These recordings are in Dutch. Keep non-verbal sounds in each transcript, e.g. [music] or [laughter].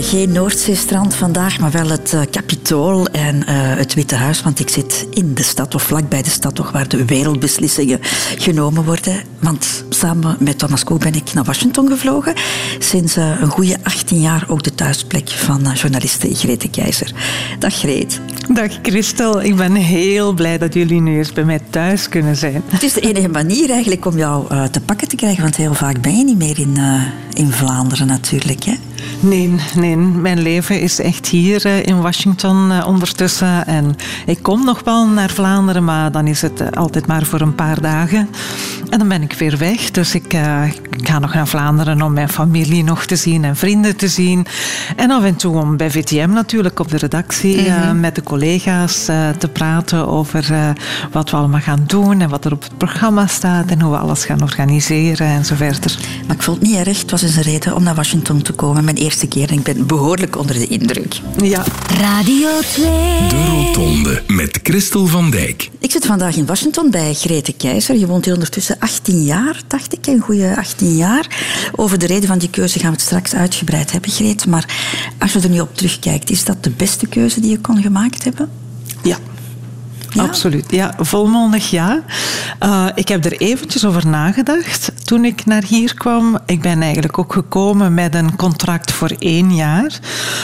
geen Noordzeestrand vandaag, maar wel het uh, Capitool en uh, het Witte Huis. Want ik zit in de stad, of vlakbij de stad, toch, waar de wereldbeslissingen genomen worden. Want samen met Thomas Koek ben ik naar Washington gevlogen. Sinds uh, een goede 18 jaar ook de thuisplek van journaliste Grete Keizer. Dag Greet. Dag Christel, ik ben heel blij dat jullie nu eens bij mij thuis kunnen zijn. Het is de enige manier eigenlijk om jou te pakken te krijgen, want heel vaak ben je niet meer in, in Vlaanderen natuurlijk. Hè? Nee, nee, mijn leven is echt hier eh, in Washington eh, ondertussen. En ik kom nog wel naar Vlaanderen, maar dan is het eh, altijd maar voor een paar dagen. En dan ben ik weer weg. Dus ik, ik ga nog naar Vlaanderen om mijn familie nog te zien en vrienden te zien. En af en toe om bij VTM natuurlijk op de redactie mhm. met de collega's te praten over wat we allemaal gaan doen en wat er op het programma staat en hoe we alles gaan organiseren en zo verder. Maar ik vond het niet erg. Het was eens een reden om naar Washington te komen. Mijn eerste keer en ik ben behoorlijk onder de indruk. Ja. Radio 2. De Rotonde met Christel van Dijk. Ik zit vandaag in Washington bij Grete Keizer. Je woont hier ondertussen 18 jaar, dacht ik. Een goede 18 jaar. Over de reden van die keuze gaan we het straks uitgebreid hebben, Grete. Maar als je er nu op terugkijkt, is dat de beste keuze die je kon gemaakt hebben? Ja, Absoluut, ja. Volmondig ja. Uh, ik heb er eventjes over nagedacht toen ik naar hier kwam. Ik ben eigenlijk ook gekomen met een contract voor één jaar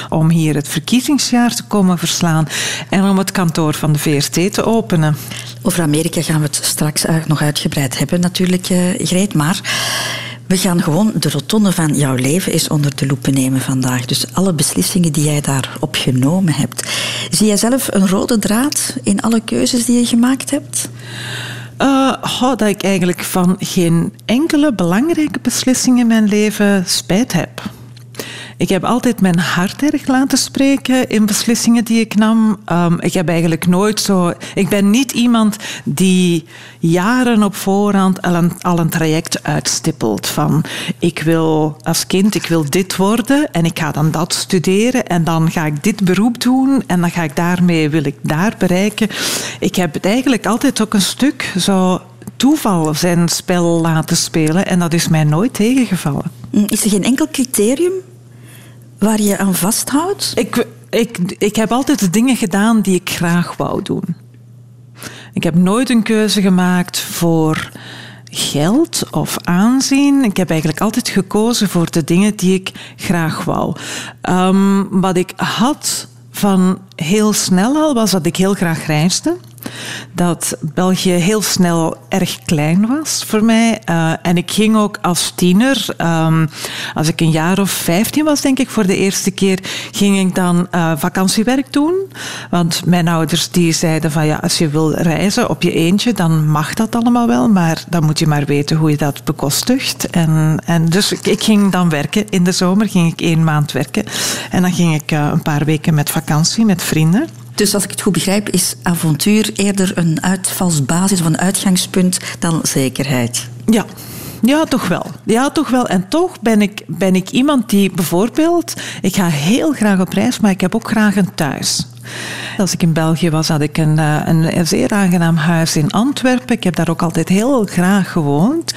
om hier het verkiezingsjaar te komen verslaan en om het kantoor van de VRT te openen. Over Amerika gaan we het straks nog uitgebreid hebben natuurlijk, uh, Greet. Maar we gaan gewoon de rotonde van jouw leven eens onder de loep nemen vandaag. Dus alle beslissingen die jij daarop genomen hebt. Zie jij zelf een rode draad in alle keuzes die je gemaakt hebt? Uh, dat ik eigenlijk van geen enkele belangrijke beslissing in mijn leven spijt heb. Ik heb altijd mijn hart erg laten spreken in beslissingen die ik nam. Um, ik heb eigenlijk nooit zo. Ik ben niet iemand die jaren op voorhand al een, al een traject uitstippelt van ik wil als kind ik wil dit worden en ik ga dan dat studeren en dan ga ik dit beroep doen en dan ga ik daarmee wil ik daar bereiken. Ik heb eigenlijk altijd ook een stuk zo toeval zijn spel laten spelen en dat is mij nooit tegengevallen. Is er geen enkel criterium waar je aan vasthoudt? Ik, ik, ik heb altijd de dingen gedaan die ik graag wou doen. Ik heb nooit een keuze gemaakt voor geld of aanzien. Ik heb eigenlijk altijd gekozen voor de dingen die ik graag wou. Um, wat ik had van heel snel al was dat ik heel graag reisde dat België heel snel erg klein was voor mij. Uh, en ik ging ook als tiener, um, als ik een jaar of vijftien was, denk ik, voor de eerste keer, ging ik dan uh, vakantiewerk doen. Want mijn ouders die zeiden van ja, als je wil reizen op je eentje, dan mag dat allemaal wel, maar dan moet je maar weten hoe je dat bekostigt. En, en dus ik, ging dan werken. In de zomer ging ik één maand werken. En dan ging ik uh, een paar weken met vakantie met vrienden. Dus als ik het goed begrijp, is avontuur eerder een uitvalsbasis of een uitgangspunt dan zekerheid. Ja, ja, toch wel. Ja, toch wel. En toch ben ik, ben ik iemand die bijvoorbeeld... Ik ga heel graag op reis, maar ik heb ook graag een thuis. Als ik in België was, had ik een, eh, een, zeer aangenaam huis in Antwerpen. Ik heb daar ook altijd heel graag gewoond.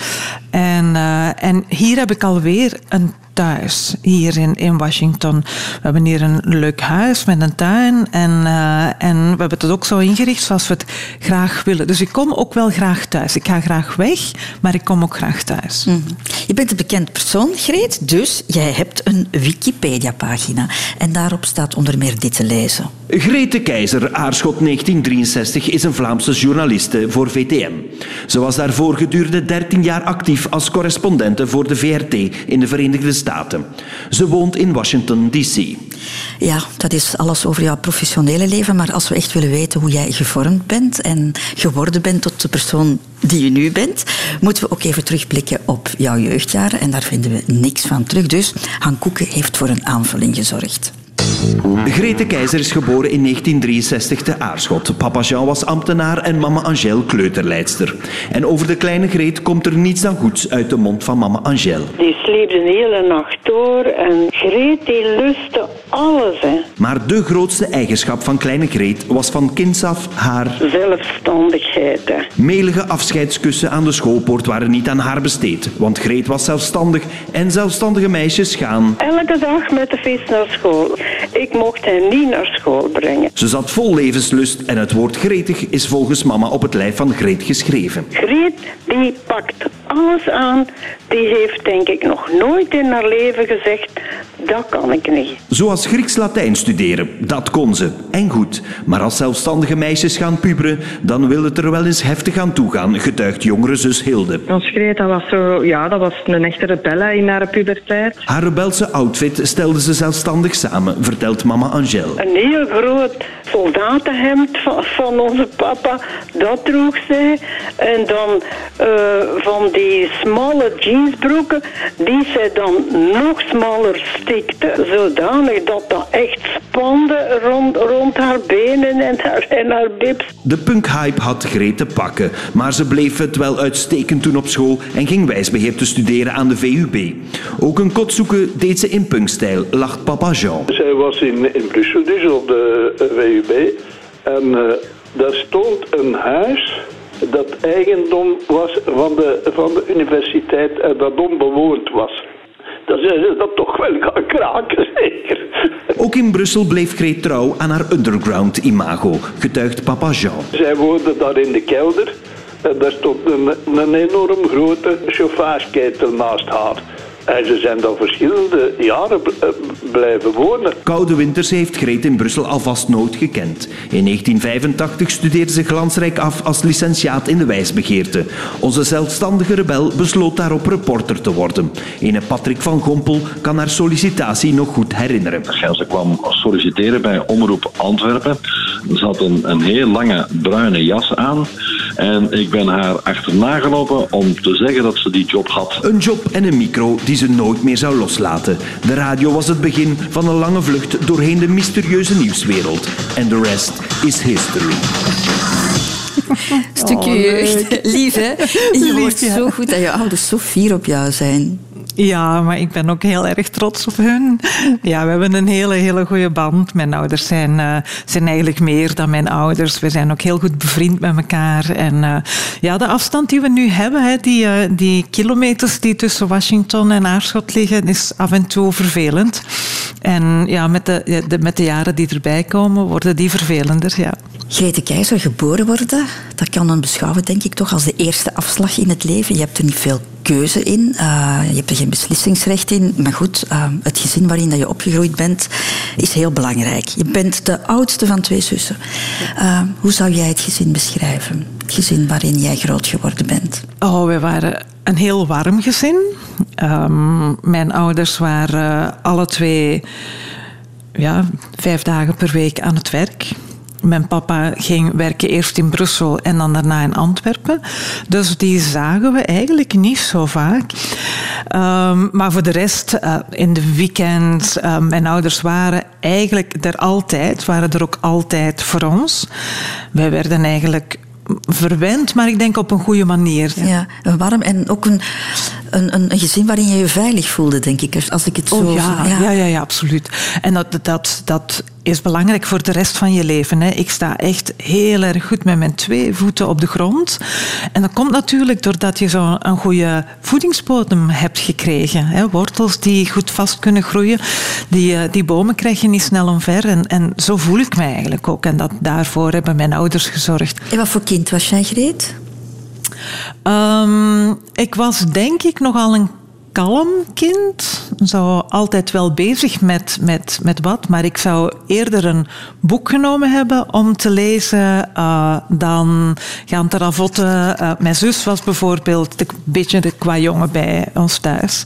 En, uh, en hier heb ik alweer een thuis, hier in, in Washington. We hebben hier een leuk huis met een tuin. En, uh, en we hebben het ook zo ingericht zoals we het graag willen. Dus ik kom ook wel graag thuis. Ik ga graag weg, maar ik kom ook graag thuis. Mm -hmm. Je bent een bekend persoon, Greet. Dus jij hebt een Wikipedia-pagina. En daarop staat onder meer dit te lezen. Grete Keizer, Aarschot 1963, is een Vlaamse journaliste voor VTM. Ze was daarvoor gedurende 13 jaar actief als correspondente voor de VRT in de Verenigde Staten. Ze woont in Washington, D.C. Ja, dat is alles over jouw professionele leven. Maar als we echt willen weten hoe jij gevormd bent en geworden bent tot de persoon die je nu bent, moeten we ook even terugblikken op jouw jeugdjaren. En daar vinden we niks van terug. Dus Han Koeken heeft voor een aanvulling gezorgd. Grete Keizer is geboren in 1963 te Aarschot. Papa Jean was ambtenaar en mama Angèle kleuterleidster. En over de kleine Greet komt er niets dan goeds uit de mond van mama Angèle. Die sleepte de hele nacht door en Greet die lustte alles, hè. Maar de grootste eigenschap van kleine Greet was van kinds af haar Zelfstandigheid, hè. melige afscheidskussen aan de schoolpoort waren niet aan haar besteed. Want Greet was zelfstandig en zelfstandige meisjes gaan. Elke dag met de fiets naar school. Ik mocht hen niet naar school brengen. Ze zat vol levenslust en het woord gretig is volgens mama op het lijf van Greet geschreven. Griet, die pakt alles aan. Die heeft denk ik nog nooit in haar leven gezegd, dat kan ik niet. Zoals Grieks-Latijn studeren, dat kon ze. En goed. Maar als zelfstandige meisjes gaan puberen, dan wil het er wel eens heftig aan toegaan, getuigt jongere zus Hilde. Ons Greet, dat was zo, ja, dat was een echte rebelle in haar puberteit. Haar rebelse outfit stelde ze zelfstandig samen, vertelt mama Angèle. Een heel groot soldatenhemd van, van onze papa, dat droeg zij. En dan eh, van die smalle jeansbroeken, die zij dan nog smaller stikte. Zodanig dat dat echt spande rond, rond haar benen en haar, en haar bips. De punkhype had Greet te pakken, maar ze bleef het wel uitstekend toen op school en ging wijsbeheer te studeren aan de VUB. Ook een kot zoeken deed ze in punkstijl, lacht papa Jean. Zij was in, in Brussel, dus op de eh, VUB. En eh, daar stond een huis dat eigendom was van de, van de universiteit en dat onbewoond was. Dan zijn ze dat toch wel gaan kraken, zeker. Ook in Brussel bleef Greet trouw aan haar underground imago, getuigt papa Jean. Zij woonde daar in de kelder. En daar stond een, een enorm grote chauffageketel naast haar. En ze zijn daar verschillende jaren eh, blijven wonen. Koude winters heeft Greet in Brussel alvast nooit gekend. In 1985 studeerde ze glansrijk af als licentiaat in de wijsbegeerte. Onze zelfstandige rebel besloot daarop reporter te worden. Ene Patrick van Gompel kan haar sollicitatie nog goed herinneren. Ja, ze kwam solliciteren bij Omroep Antwerpen. Ze had een, een heel lange bruine jas aan. En ik ben haar achterna gelopen om te zeggen dat ze die job had. Een job en een micro die ze nooit meer zou loslaten. De radio was het begin van een lange vlucht doorheen de mysterieuze nieuwswereld. En de rest is history. [laughs] Stukje jeugd. Lief, hè? [laughs] Je hoort ja. zo goed dat je ouders zo fier op jou zijn. Ja, maar ik ben ook heel erg trots op hun. Ja, we hebben een hele, hele goede band. Mijn ouders zijn, eh, zijn eigenlijk meer dan mijn ouders. We zijn ook heel goed bevriend met elkaar. En eh, ja, de afstand die we nu hebben, hè, die, eh, die kilometers die tussen Washington en Aarschot liggen, is af en toe vervelend. En ja, met de, met de jaren die erbij komen, worden die vervelender, ja. Grete Keizer, geboren worden, dat kan men beschouwen, denk ik, toch als de eerste afslag in het leven. Je hebt er niet veel keuze in, eh, je hebt er geen beslissingsrecht in. Maar goed, eh, het gezin waarin dat je opgegroeid bent, is heel belangrijk. Je bent de oudste van twee zussen. Eh, hoe zou jij het gezin beschrijven? Het gezin waarin jij groot geworden bent. Oh, we waren een heel warm gezin. Ehm, mijn ouders waren alle twee ja, vijf dagen per week aan het werk. Mijn papa ging werken eerst in Brussel en dan daarna in Antwerpen. Dus die zagen we eigenlijk niet zo vaak. Ehm, maar voor de rest, eh, in de weekends, eh, mijn ouders waren eigenlijk er altijd, waren er ook altijd voor ons. Wij werden eigenlijk verwend, maar ik denk op een goede manier. Ja, een warm en ook een, een, een, gezin waarin je je veilig voelde, denk ik. Als ik het zo... Oh, ja, ja. Ja, ja, absoluut. En dat, dat, dat is belangrijk voor de rest van je leven. Hè. Ik sta echt heel erg goed met mijn twee voeten op de grond. En dat komt natuurlijk doordat je zo'n een goede voedingsbodem hebt gekregen. Hè. Wortels die goed vast kunnen groeien. Die, eh, die bomen krijg je niet snel omver. En, en zo voel ik mij eigenlijk ook. En dat, daarvoor hebben mijn ouders gezorgd. En wat voor kind was jij, Greet? Um, ik was denk ik nogal een kalm kind. Zo altijd wel bezig met, met, met wat. Maar ik zou eerder een boek genomen hebben om te lezen uh, dan gaan te ravotten. Uh, mijn zus was bijvoorbeeld een beetje de qua jongen bij ons thuis.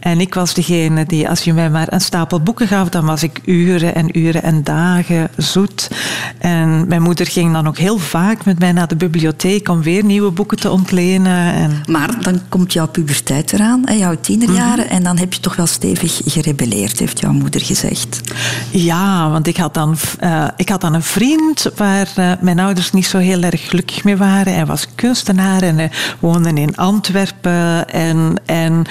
En ik was degene die, als je mij maar een stapel boeken gaf, dan was ik uren en uren en dagen zoet. En mijn moeder ging dan ook heel vaak met mij naar de bibliotheek om weer nieuwe boeken te ontlenen. En... Maar dan komt jouw puberteit eraan, hè, jouw tienerjaren, en dan heb je toch wel stevig gerebelleerd, heeft jouw moeder gezegd. Ja, want ik had dan, uh, ik had dan een vriend waar uh, mijn ouders niet zo heel erg gelukkig mee waren. Hij was kunstenaar en hij woonde in Antwerpen. En, en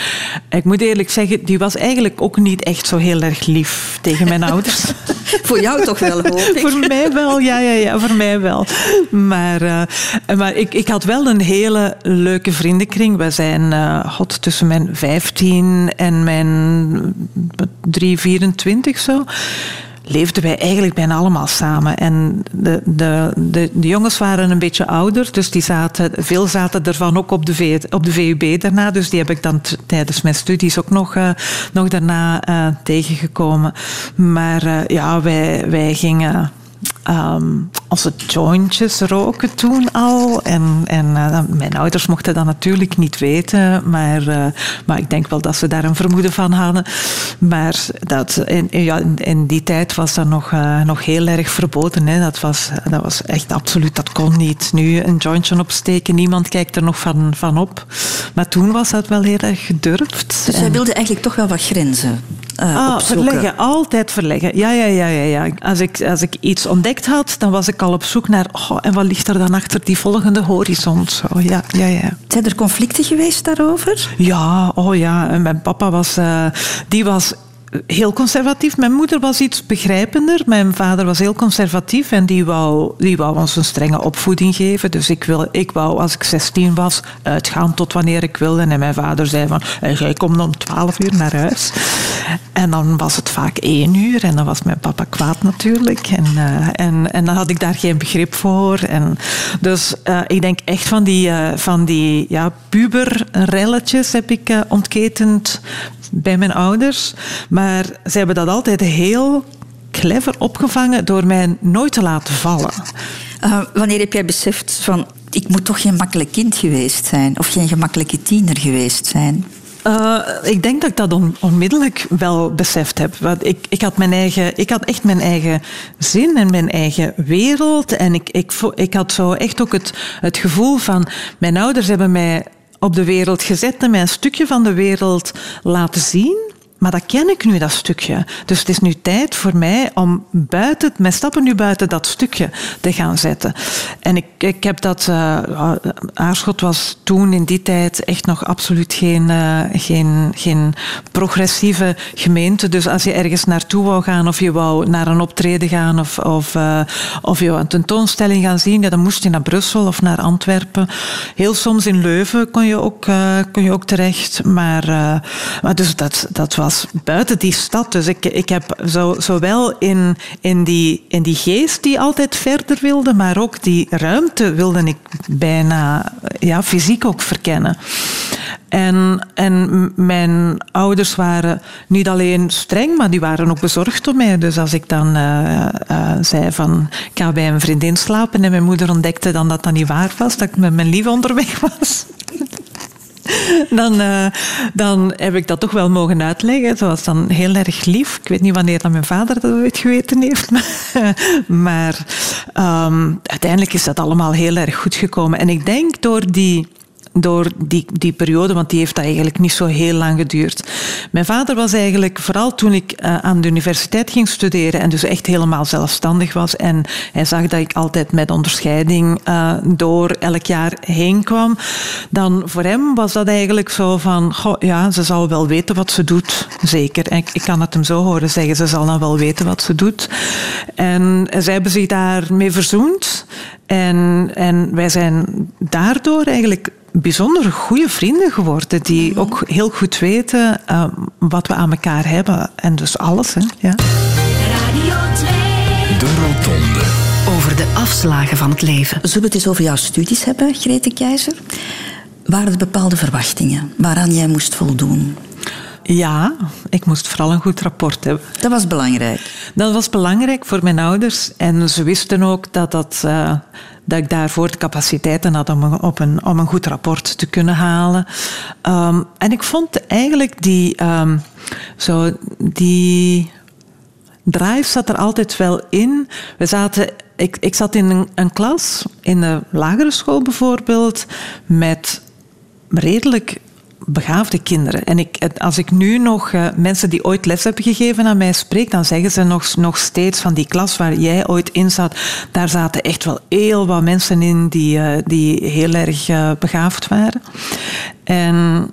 ik moet eerlijk zeggen, die was eigenlijk ook niet echt zo heel erg lief tegen mijn [laughs] ouders. [laughs] voor jou toch wel, hoop voor mij wel, ja, ja, ja, voor mij wel. Maar, uh, maar ik, ik had wel een hele leuke vriendenkring. We zijn God, tussen mijn 15 en mijn 3, 24 zo leefden wij eigenlijk bijna allemaal samen. En de, de, de, de, jongens waren een beetje ouder, dus die zaten, veel zaten ervan ook op de, v, op de VUB daarna. Dus die heb ik dan tijdens mijn studies ook nog, uh, nog daarna uh, tegengekomen. Maar uh, ja, wij, wij gingen um, onze jointjes roken toen al. En, en uh, mijn ouders mochten dat natuurlijk niet weten, maar, uh, maar ik denk wel dat ze daar een vermoeden van hadden. Maar dat, in, ja, in die tijd was dat nog, uh, nog heel erg verboden. Hè. Dat, was, dat was echt absoluut, dat kon niet. Nu een jointje opsteken, niemand kijkt er nog van, van op. Maar toen was dat wel heel erg gedurfd. Dus jij wilde eigenlijk toch wel wat grenzen uh, ah, verleggen, altijd verleggen. Ja, ja, ja, ja, ja. Als, ik, als ik iets ontdekt had, dan was ik al op zoek naar... Oh, en wat ligt er dan achter die volgende horizon? Zo, ja, ja, ja. Zijn er conflicten geweest daarover? Ja, oh ja. En mijn papa was... Uh, die was heel conservatief. Mijn moeder was iets begrijpender. Mijn vader was heel conservatief en die wou, die wou ons een strenge opvoeding geven. Dus ik, wil, ik wou, als ik 16 was, uitgaan tot wanneer ik wilde. En mijn vader zei van, jij komt om 12 uur naar huis. En dan was het vaak één uur en dan was mijn papa kwaad natuurlijk. En, uh, en, en dan had ik daar geen begrip voor. En dus uh, ik denk echt van die, uh, van die ja, puberrelletjes heb ik ontketend bij mijn ouders. Maar ze hebben dat altijd heel clever opgevangen door mij nooit te laten vallen. Uh, wanneer heb jij beseft van ik moet toch geen makkelijk kind geweest zijn of geen gemakkelijke tiener geweest zijn? Uh, ik denk dat ik dat on, onmiddellijk wel beseft heb. Want ik, ik, had mijn eigen, ik had echt mijn eigen zin en mijn eigen wereld. En ik, ik, ik had zo echt ook het, het gevoel van... Mijn ouders hebben mij op de wereld gezet en mij een stukje van de wereld laten zien. Maar dat ken ik nu, dat stukje. Dus het is nu tijd voor mij om buiten, mijn stappen nu buiten dat stukje te gaan zetten. En ik, ik heb dat... Uh, Aarschot was toen in die tijd echt nog absoluut geen, uh, geen, geen progressieve gemeente. Dus als je ergens naartoe wou gaan of je wou naar een optreden gaan of, of, of je wou een tentoonstelling gaan zien, ja, dan moest je naar Brussel of naar Antwerpen. Heel soms in Leuven kon je ook, kon je ook terecht. Maar, maar dus dat, dat was buiten die stad. Dus ik, ik heb zo, zowel in, in, die, in die geest die altijd verder wilde, maar ook die ruimte wilde ik bijna ja, fysiek ook verkennen. En, en mijn ouders waren niet alleen streng, maar die waren ook bezorgd om mij. Dus als ik dan uh, uh, zei van, ik ga bij een vriendin slapen en mijn moeder ontdekte dan dat dat niet waar was, dat ik met mijn lief onderweg was [laughs] [laughs] dan, uh, dan heb ik dat toch wel mogen uitleggen. Het was dan heel erg lief. Ik weet niet wanneer dat mijn vader dat ooit geweten heeft. [laughs] maar um, uiteindelijk is dat allemaal heel erg goed gekomen. En ik denk door die door die, die periode, want die heeft eigenlijk niet zo heel lang geduurd. Mijn vader was eigenlijk, vooral toen ik uh, aan de universiteit ging studeren en dus echt helemaal zelfstandig was en hij zag dat ik altijd met onderscheiding uh, door elk jaar heen kwam, dan voor hem was dat eigenlijk zo van, goh, ja, ze zal wel weten wat ze doet, zeker. Ik, ik kan het hem zo horen zeggen, ze zal dan wel weten wat ze doet. En zij hebben zich daarmee verzoend en, en wij zijn daardoor eigenlijk bijzonder goede vrienden geworden, die mhm. ook heel goed weten uh, wat we aan elkaar hebben. En dus alles. Hè? Ja. Radio 2. De Rotonde. Over de afslagen van het leven. Zullen we het eens over jouw studies hebben, Grete Keizer? Waren er bepaalde verwachtingen waaraan jij moest voldoen? Ja, ik moest vooral een goed rapport hebben. Dat was belangrijk. Dat was belangrijk voor mijn ouders. En ze wisten ook dat, dat, uh, dat ik daarvoor de capaciteiten had om, op een, om een goed rapport te kunnen halen. Um, en ik vond eigenlijk die, um, zo, die drive zat er altijd wel in. We zaten, ik, ik zat in een, een klas, in de lagere school bijvoorbeeld, met redelijk begaafde kinderen. En ik, als ik nu nog uh, mensen die ooit les hebben gegeven aan mij spreek, dan zeggen ze nog, nog steeds van die klas waar jij ooit in zat, daar zaten echt wel heel wat mensen in die, uh, die heel erg uh, begaafd waren. En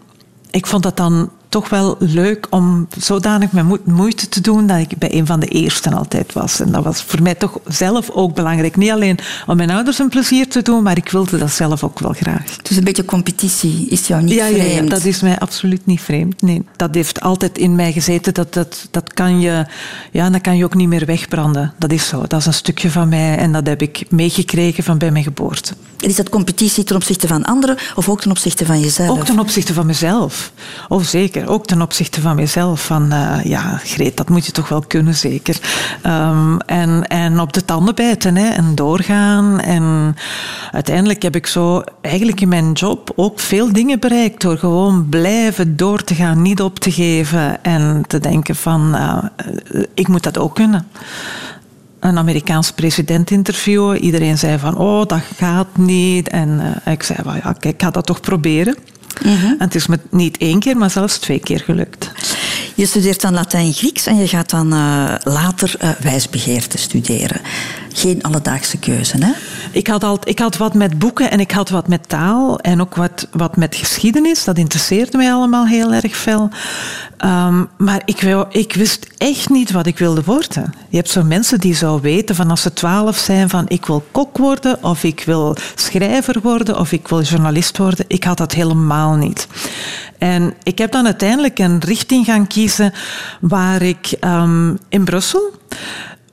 ik vond dat dan toch wel leuk om zodanig met moeite te doen dat ik bij een van de eersten altijd was. En dat was voor mij toch zelf ook belangrijk. Niet alleen om mijn ouders een plezier te doen, maar ik wilde dat zelf ook wel graag. Dus een beetje competitie is jou niet ja, vreemd? Ja, ja, dat is mij absoluut niet vreemd. Nee, dat heeft altijd in mij gezeten. Dat, dat, dat, kan je, ja, dat kan je ook niet meer wegbranden. Dat is zo. Dat is een stukje van mij en dat heb ik meegekregen van bij mijn geboorte. En is dat competitie ten opzichte van anderen of ook ten opzichte van jezelf? Ook ten opzichte van mezelf. Oh, zeker ook ten opzichte van mezelf. Van uh, ja, Greet, dat moet je toch wel kunnen, zeker. Um, en, en op de tanden bijten hè, en doorgaan. En uiteindelijk heb ik zo eigenlijk in mijn job ook veel dingen bereikt door gewoon blijven door te gaan, niet op te geven en te denken van uh, ik moet dat ook kunnen een Amerikaans president interviewen. Iedereen zei van, oh, dat gaat niet. En ik zei, well, ja, kijk, ik ga dat toch proberen. Mm -hmm. En het is me niet één keer, maar zelfs twee keer gelukt. Je studeert dan Latijn-Grieks en je gaat dan uh, later uh, wijsbegeerte studeren. Geen alledaagse keuze, hè? Ik had, al, ik had wat met boeken en ik had wat met taal en ook wat, wat met geschiedenis. Dat interesseerde mij allemaal heel erg veel. Um, maar ik, wou, ik wist echt niet wat ik wilde worden. Je hebt zo mensen die zo weten van als ze twaalf zijn van ik wil kok worden of ik wil schrijver worden of ik wil journalist worden. Ik had dat helemaal niet. En ik heb dan uiteindelijk een richting gaan kiezen waar ik um, in Brussel,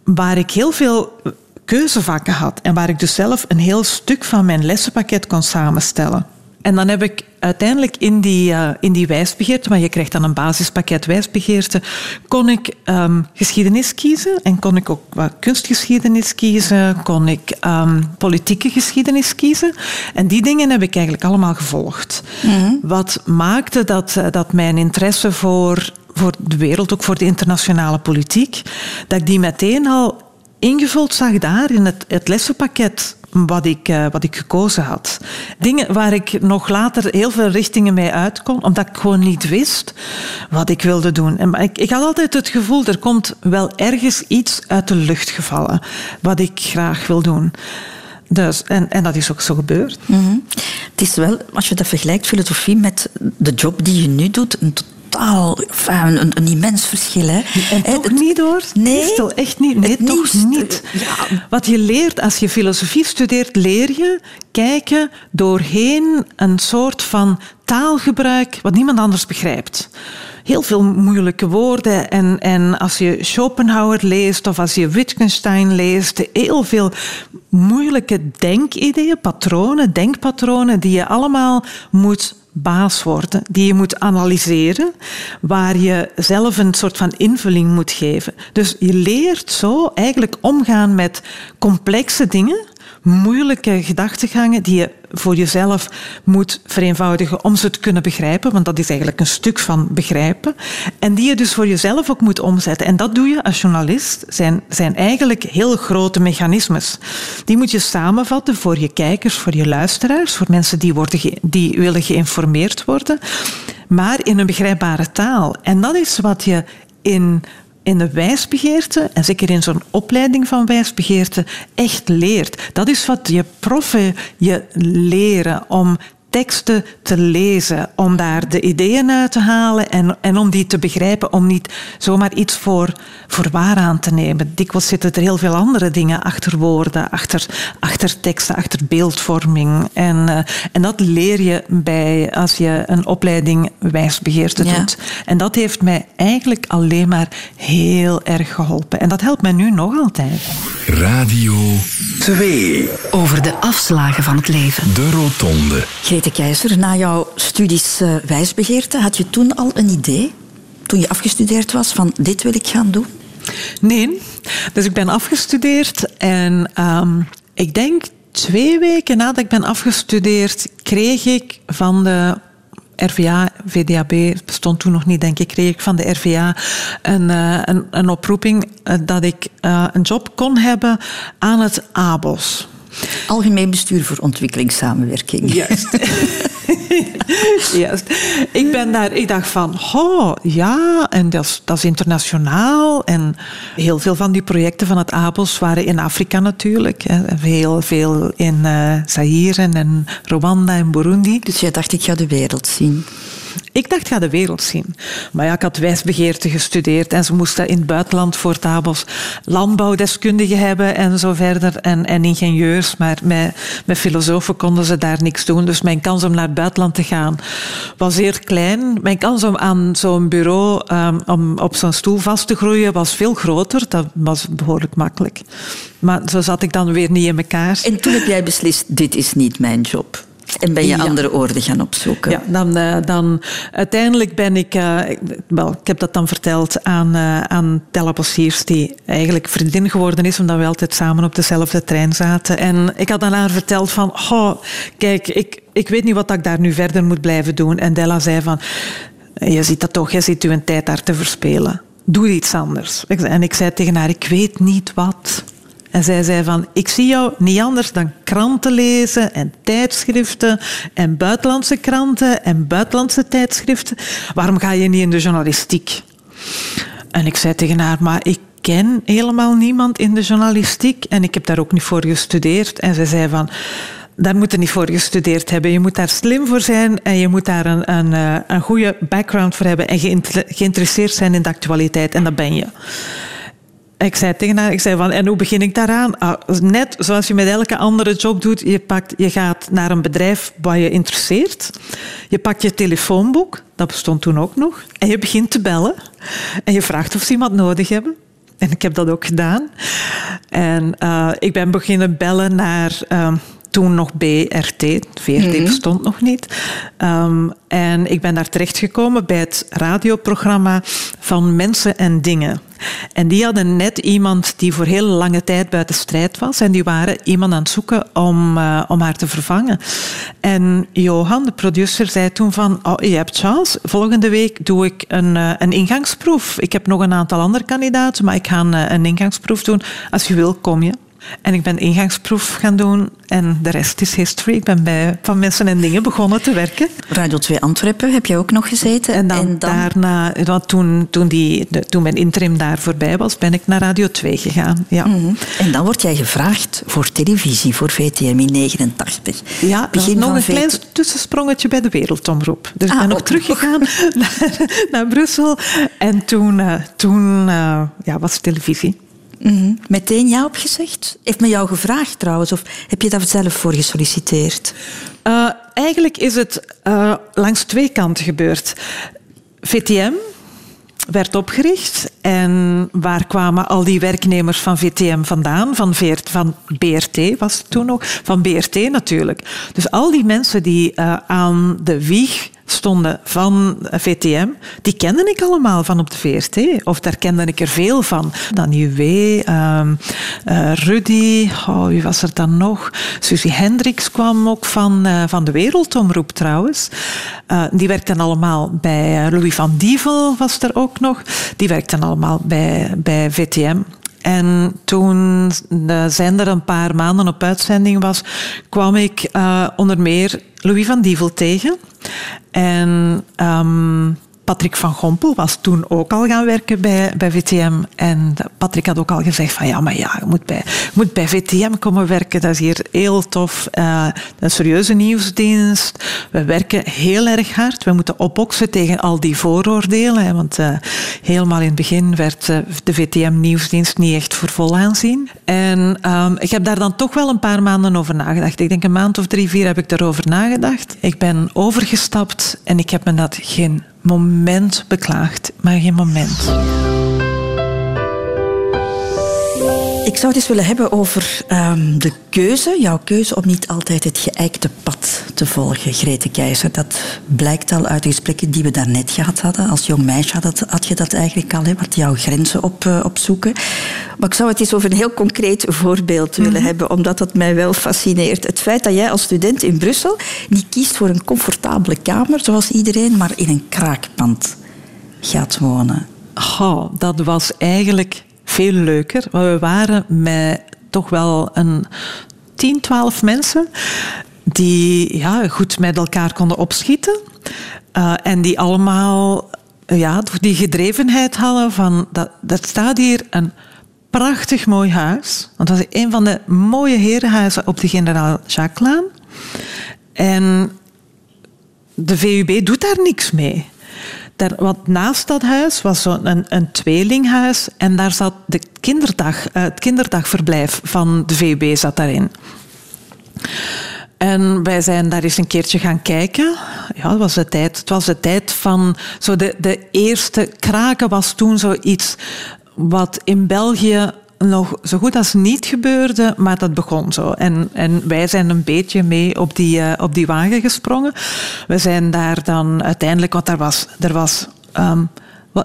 waar ik heel veel keuzevakken had en waar ik dus zelf een heel stuk van mijn lessenpakket kon samenstellen. En dan heb ik uiteindelijk in die, uh, in die wijsbegeerte, maar je krijgt dan een basispakket wijsbegeerte, kon ik um, geschiedenis kiezen en kon ik ook wat kunstgeschiedenis kiezen, kon ik um, politieke geschiedenis kiezen. En die dingen heb ik eigenlijk allemaal gevolgd. Mm-hmm. Wat maakte dat, uh, dat mijn interesse voor, voor de wereld, ook voor de internationale politiek, dat ik die meteen al ingevuld zag daar in het, het lessenpakket wat ik, uh, wat ik gekozen had. Dingen waar ik nog later heel veel richtingen mee uit kon, omdat ik gewoon niet wist wat ik wilde doen. En ik, ik had altijd het gevoel, er komt wel ergens iets uit de lucht gevallen wat ik graag wil doen. Dus, en, en dat is ook zo gebeurd. Mm-hmm. Het is wel, als je dat vergelijkt, filosofie, met de job die je nu doet, een totaal een, een, immens verschil. Hè. En toch het, niet hoor. Nee. Christel, echt niet. Nee, toch niet. Ja. Wat je leert als je filosofie studeert, leer je kijken doorheen een soort van taalgebruik wat niemand anders begrijpt heel veel moeilijke woorden. En, en als je Schopenhauer leest of als je Wittgenstein leest, heel veel moeilijke denkideeën, patronen, denkpatronen, die je allemaal moet baas worden, die je moet analyseren, waar je zelf een soort van invulling moet geven. Dus je leert zo eigenlijk omgaan met complexe dingen moeilijke gedachtegangen die je voor jezelf moet vereenvoudigen om ze te kunnen begrijpen, want dat is eigenlijk een stuk van begrijpen, en die je dus voor jezelf ook moet omzetten. En dat doe je als journalist, zijn, zijn eigenlijk heel grote mechanismes. Die moet je samenvatten voor je kijkers, voor je luisteraars, voor mensen die, worden die willen geïnformeerd worden, maar in een begrijpbare taal. En dat is wat je in in de wijsbegeerte, en zeker in zo'n opleiding van wijsbegeerte, echt leert. Dat is wat je proffen je leren om teksten te lezen, om daar de ideeën uit te halen en, en om die te begrijpen, om niet zomaar iets voor, voor waar aan te nemen. Dikwijls zitten er heel veel andere dingen achter woorden, achter, achter teksten, achter beeldvorming. En, uh, en dat leer je bij, als je een opleiding wijsbegeerte ja. doet. En dat heeft mij eigenlijk alleen maar heel erg geholpen. En dat helpt mij nu nog altijd. Radio 2. Over de afslagen van het leven. De Rotonde. Grete Keizer, na jouw studies uh, wijsbegeerte, had je toen al een idee, toen je afgestudeerd was, van dit wil ik gaan doen? Nee, dus ik ben afgestudeerd en um, ik denk twee weken nadat ik ben afgestudeerd, kreeg ik van de RVA, VDAB bestond toen nog niet, denk ik, kreeg ik van de RVA een, uh, een, een, oproeping uh, dat ik uh, een job kon hebben aan het ABOS. Algemeen bestuur voor ontwikkelingssamenwerking. Juist. [laughs] [laughs] Ik ben daar, ik dacht van, oh ja, en dat is, dat is internationaal. En heel veel van die projecten van het ABOS waren in Afrika natuurlijk. Heel veel in uh, Zaire en Rwanda en Burundi. Dus jij dacht, ik ga de wereld zien. Ik dacht, ga de wereld zien. Maar ja, ik had wijsbegeerte gestudeerd en ze moesten in het buitenland voor Tabos landbouwdeskundigen hebben en zo verder. En, en ingenieurs, maar met, met filosofen konden ze daar niks doen. Dus mijn kans om naar het buitenland te gaan was zeer klein. Mijn kans om aan zo'n bureau um, om op zo'n stoel vast te groeien was veel groter. Dat was behoorlijk makkelijk. Maar zo zat ik dan weer niet in elkaar. En toen heb jij beslist, dit is niet mijn job. En ben je andere oorden gaan opzoeken? Ja, dan, uh, dan uiteindelijk ben ik... Uh, wel, ik heb dat dan verteld aan, uh, aan Tella Bossiers, die eigenlijk vriendin geworden is, omdat we altijd samen op dezelfde trein zaten. En ik had aan haar verteld van... Oh, kijk, ik, ik weet niet wat ik daar nu verder moet blijven doen. En Della zei van... Je ziet dat toch, je ziet uw tijd daar te verspelen. Doe iets anders. En ik zei tegen haar, ik weet niet wat. En zij zei van, ik zie jou niet anders dan kranten lezen en tijdschriften en buitenlandse kranten en buitenlandse tijdschriften. Waarom ga je niet in de journalistiek? En ik zei tegen haar, maar ik ken helemaal niemand in de journalistiek en ik heb daar ook niet voor gestudeerd. En zij zei van, daar moet je niet voor gestudeerd hebben. Je moet daar slim voor zijn en je moet daar een, een, eh, een goede background voor hebben en geïnteresseerd zijn in de actualiteit. En dat ben je. Ik zei tegen haar, ik zei van, en hoe begin ik daaraan? Ah, net zoals je met elke andere job doet, je, pakt, je gaat naar een bedrijf waar je interesseert. Je pakt je telefoonboek, dat bestond toen ook nog, en je begint te bellen. En je vraagt of ze iemand nodig hebben. En ik heb dat ook gedaan. En uh, ik ben beginnen bellen naar... Uh, toen nog BRT, VRT mm bestond nog niet. Um, en ik ben daar terechtgekomen bij het radioprogramma van Mensen en Dingen. En die hadden net iemand die voor heel lange tijd buiten strijd was. En die waren iemand aan het zoeken om, uh, om haar te vervangen. En Johan, de producer, zei toen van... Oh, je hebt chance. Volgende week doe ik een, uh, een ingangsproef. Ik heb nog een aantal andere kandidaten, maar ik ga een, een ingangsproef doen. Als je wil, kom je. En ik ben ingangsproef gaan doen en de rest is history. Ik ben bij Van Mensen en Dingen begonnen te werken. Radio 2 Antwerpen heb je ook nog gezeten. En dan, daarna, toen, toen, die, toen mijn interim daar voorbij was, ben ik naar Radio 2 gegaan. Ja. Mm En dan word jij gevraagd voor televisie, voor VTM in 89. Ja, Begin nog een klein tussensprongetje bij de Wereldomroep. Dus ik ah, ben nog teruggegaan [laughs] [laughs] naar, naar, Brussel. En toen, uh, toen uh, ja, was televisie. Mm Meteen ja opgezegd? Heeft men jou gevraagd trouwens, of heb je daar zelf voor gesolliciteerd? Uh, eigenlijk is het uh, langs twee kanten gebeurd. VTM werd opgericht en waar kwamen al die werknemers van VTM vandaan? Van, Veert, van BRT was het toen nog, van BRT natuurlijk. Dus al die mensen die uh, aan de wieg stonden van VTM, die kende ik allemaal van op de VRT. Of daar kende ik er veel van. Dan W, um, uh, Rudy, oh, wie was er dan nog? Susie Hendricks kwam ook van, uh, van de Wereldomroep trouwens. Uh, die werkten allemaal bij Louis van Dievel was er ook nog. Die werkten allemaal bij, bij VTM. En toen de zender een paar maanden op uitzending was, kwam ik uh, onder meer Louis van Dievel tegen. En um, Patrick van Gompel was toen ook al gaan werken bij, bij VTM. En Patrick had ook al gezegd van ja, maar ja, je moet bij, moet bij VTM komen werken. Dat is hier heel tof. Een serieuze nieuwsdienst. We werken heel erg hard. We moeten opboksen tegen al die vooroordelen. Hè, want uh, helemaal in het begin werd uh, de VTM-nieuwsdienst niet echt voor vol aanzien. En um, ik heb daar dan toch wel een paar maanden over nagedacht. Ik denk een maand of drie, vier heb ik daarover nagedacht. Ik ben overgestapt en ik heb me dat geen moment beklaagd, maar geen moment. Ik zou het eens willen hebben over um, de keuze, jouw keuze om niet altijd het geëikte pad te volgen, Grete Keizer. Dat blijkt al uit de gesprekken die we daarnet gehad hadden. Als jong meisje had, dat, had je dat eigenlijk al, hè, wat jouw grenzen op, uh, opzoeken. Maar ik zou het eens over een heel concreet voorbeeld willen mm -hmm. hebben, omdat dat mij wel fascineert. Het feit dat jij als student in Brussel niet kiest voor een comfortabele kamer, zoals iedereen, maar in een kraakpand gaat wonen. Oh, dat was eigenlijk veel leuker. We waren met toch wel een 10, 12 mensen die ja, goed met elkaar konden opschieten. Uh, en die allemaal ja, die gedrevenheid hadden van... Dat, dat staat hier een prachtig mooi huis. Want dat was een van de mooie herenhuizen op de generaal Jacquelaan. En de VUB doet daar niks mee. Daar, want naast dat huis was zo een, een tweelinghuis en daar zat de kinderdag, eh, het kinderdagverblijf van de VUB zat daarin. En wij zijn daar eens een keertje gaan kijken. Ja, het was de tijd, het was de tijd van... Zo de, de eerste kraken was toen zoiets wat in België nog zo goed als niet gebeurde, maar dat begon zo. En, en wij zijn een beetje mee op die, uh, op die wagen gesprongen. We zijn daar dan uiteindelijk, want er was, er was um,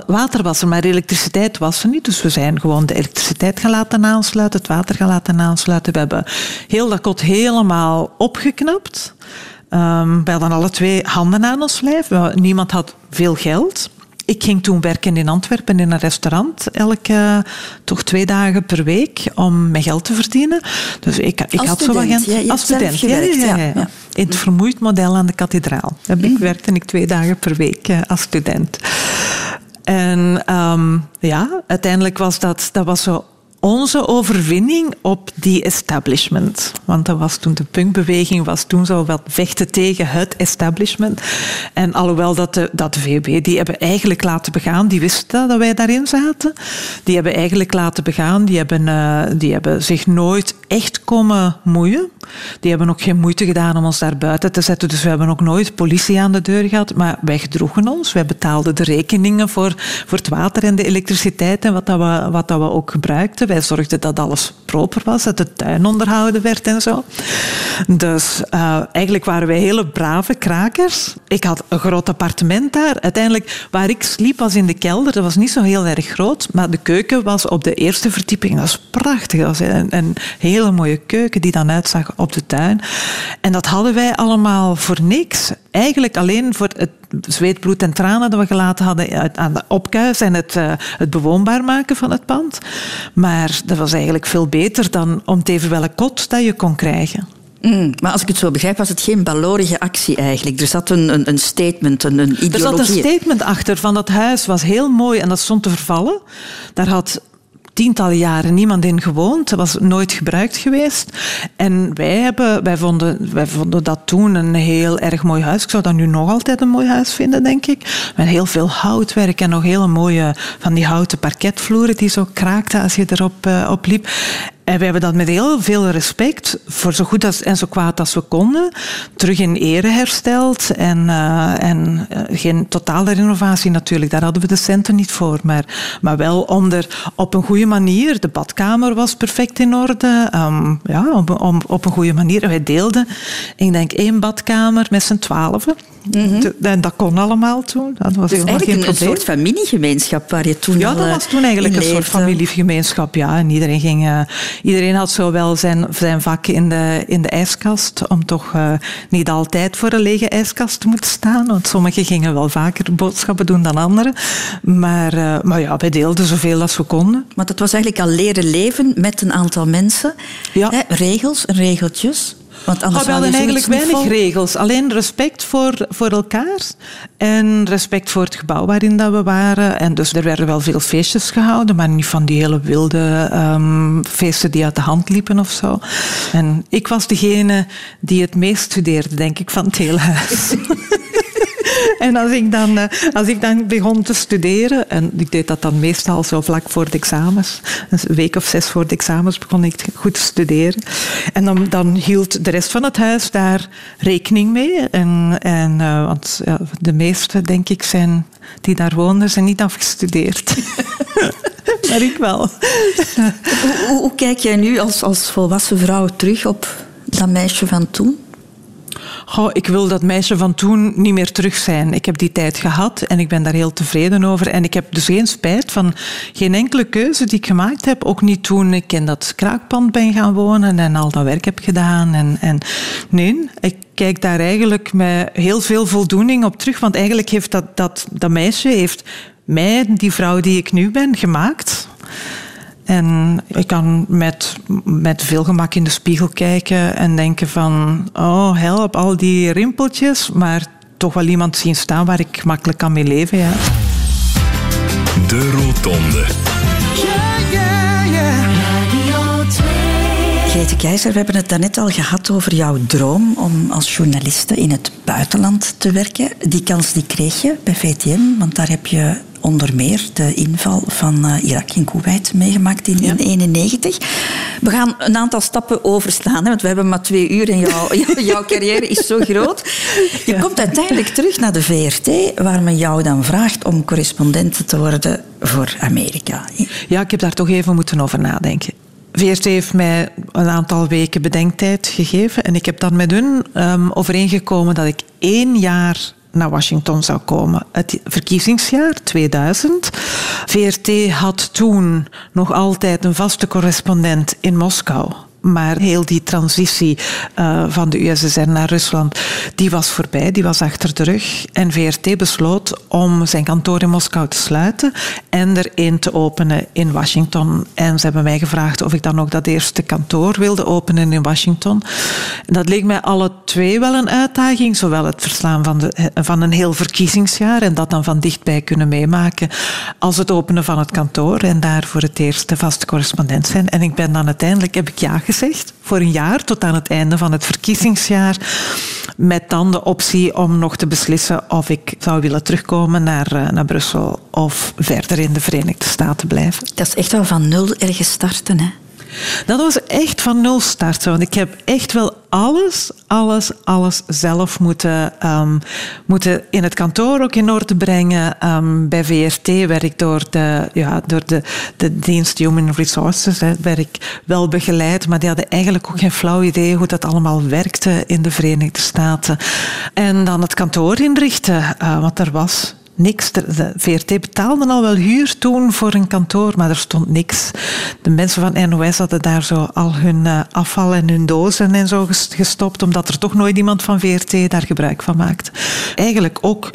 water was er, maar elektriciteit was er niet. Dus we zijn gewoon de elektriciteit gaan laten aansluiten, het water gaan laten aansluiten. We hebben heel dat kot helemaal opgeknapt. Um, we hadden alle twee handen aan ons lijf. Niemand had veel geld. Ik ging toen werken in Antwerpen in een restaurant, elke toch twee dagen per week, om mijn geld te verdienen. Dus ik, ik had zo wat als student, ja, ja, ja, In het vermoeid model aan de kathedraal. Daar ik, mhm. werkte ik twee dagen per week eh, als student. En um, ja, uiteindelijk was dat, dat was zo onze overwinning op die establishment. Want dat was toen de punkbeweging was toen zo wat vechten tegen het establishment. En alhoewel dat de, dat die hebben eigenlijk laten begaan, die wisten dat wij daarin zaten. Die hebben eigenlijk laten begaan, die hebben, uh, die hebben zich nooit echt komen moeien. Die hebben ook geen moeite gedaan om ons daar buiten te zetten. Dus we hebben ook nooit politie aan de deur gehad. Maar wij gedroegen ons. Wij betaalden de rekeningen voor, voor het water en de elektriciteit en wat, dat we, wat dat we ook gebruikten. Wij zorgden dat alles proper was, dat de tuin onderhouden werd en zo. Dus uh, eigenlijk waren wij hele brave krakers. Ik had een groot appartement daar. Uiteindelijk, waar ik sliep, was in de kelder. Dat was niet zo heel erg groot, maar de keuken was op de eerste verdieping. Dat was prachtig. Dat was een, een hele mooie keuken die dan uitzag op de tuin. En dat hadden wij allemaal voor niks. Eigenlijk alleen voor het zweet, bloed en tranen dat we gelaten hadden aan de opkuis en het, uh, het bewoonbaar maken van het pand. Maar dat was eigenlijk veel beter dan om te even welke kot dat je kon krijgen. Mm, maar als ik het zo begrijp, was het geen balorige actie eigenlijk. Er zat een, een, een statement, een, een ideologie. Er zat een statement achter van dat huis was heel mooi en dat stond te vervallen. Daar had tientallen jaren niemand in gewoond. Was nooit gebruikt geweest. En wij, hebben, wij, vonden, wij vonden dat toen een heel erg mooi huis. Ik zou dat nu nog altijd een mooi huis vinden, denk ik. Met heel veel houtwerk en nog hele mooie van die houten parketvloeren die zo kraakten als je erop uh, op liep. En we hebben dat met heel veel respect, voor zo goed als, en zo kwaad als we konden, terug in ere hersteld. En, uh, en uh, geen totale renovatie natuurlijk, daar hadden we de centen niet voor. Maar, maar wel om er op een goede manier, de badkamer was perfect in orde, um, ja, op, om, op een goede manier. En wij deelden, ik denk, één badkamer met z'n twaalfen. Mm -hmm. En dat kon allemaal toen. Dat was dus eigenlijk een, een, soort familiegemeenschap waar je toen Ja, dat was toen eigenlijk een soort familiegemeenschap, ja. En iedereen ging... Iedereen had zo wel zijn, zijn vak in de, in de ijskast, om toch uh, niet altijd voor een lege ijskast te moeten staan. Want sommigen gingen wel vaker boodschappen doen dan anderen. Maar, uh, maar ja, wij deelden zoveel als we konden. Maar dat was eigenlijk al leren leven met een aantal mensen. Ja. Hè, regels en regeltjes. Want anders we hadden eigenlijk weinig regels. Alleen respect voor, voor elkaar en respect voor het gebouw waarin dat we waren. En dus er werden wel veel feestjes gehouden, maar niet van die hele wilde um, feesten die uit de hand liepen of zo. En ik was degene die het meest studeerde, denk ik, van het hele huis. [laughs] En als ik, dan, eh, als ik dan begon te studeren, en ik deed dat dan meestal zo vlak voor de examens, een week of zes voor de examens begon ik goed te studeren. En dan, dan hield de rest van het huis daar rekening mee. En, en, uh, want de meeste, denk ik, zijn, die daar woonden, zijn niet afgestudeerd. [laughs] maar ik wel. Hoe, hoe, kijk jij nu als, als volwassen vrouw terug op dat meisje van toen? Goh, ik wil dat meisje van toen niet meer terug zijn. Ik heb die tijd gehad en ik ben daar heel tevreden over. En ik heb dus geen spijt van geen enkele keuze die ik gemaakt heb. Ook niet toen ik in dat kraakpand ben gaan wonen en al dat werk heb gedaan. En, en nee, ik kijk daar eigenlijk met heel veel voldoening op terug. Want eigenlijk heeft dat, dat, dat meisje heeft mij, die vrouw die ik nu ben, gemaakt. En ik kan met, met veel gemak in de spiegel kijken en denken van... Oh, help, al die rimpeltjes. Maar toch wel iemand zien staan waar ik makkelijk kan mee leven, ja. De Rotonde. Keizer, we hebben het daarnet al gehad over jouw droom om als journaliste in het buitenland te werken. Die kans die kreeg je bij VTM, want daar heb je onder meer de inval van uh, Irak in Kuwait meegemaakt in 1991. We gaan een aantal stappen overslaan, hè, want we hebben maar twee uur en jouw, [laughs] jouw carrière is zo groot. Je komt uiteindelijk terug naar de VRT, waar men jou dan vraagt om correspondent te worden voor Amerika. Ja, ik heb daar toch even moeten over nadenken. VRT heeft mij een aantal weken bedenktijd gegeven en ik heb dan met hun um, overeengekomen dat ik één jaar naar Washington zou komen. Het verkiezingsjaar 2000. VRT had toen nog altijd een vaste correspondent in Moskou. Maar heel die transitie uh, van de USSR naar Rusland, die was voorbij, die was achter de rug. En VRT besloot om zijn kantoor in Moskou te sluiten en er één te openen in Washington. En ze hebben mij gevraagd of ik dan ook dat eerste kantoor wilde openen in Washington. Dat leek mij alle twee wel een uitdaging, zowel het verslaan van, de, van een heel verkiezingsjaar en dat dan van dichtbij kunnen meemaken, als het openen van het kantoor en daar voor het eerst de vaste correspondent zijn. En ik ben dan uiteindelijk, heb ik ja gezegd voor een jaar tot aan het einde van het verkiezingsjaar. Met dan de optie om nog te beslissen of ik zou willen terugkomen naar, eh, naar Brussel of verder in de Verenigde Staten blijven. Dat is echt wel van nul ergens starten, hè? Dat was echt van nul starten. Want ik heb echt wel alles, alles, alles zelf moeten, um, moeten in het kantoor ook in orde brengen. Um, bij VRT werd ik door de, ja, door de, de dienst Human Resources hè, ik wel begeleid, maar die hadden eigenlijk ook geen flauw idee hoe dat allemaal werkte in de Verenigde Staten. En dan het kantoor inrichten, uh, wat er was niks. De VRT betaalde al wel huur toen voor een kantoor, maar er stond niks. De mensen van NOS hadden daar zo al hun eh, afval en hun dozen en zo gestopt, omdat er toch nooit iemand van VRT daar gebruik van maakte. Eigenlijk ook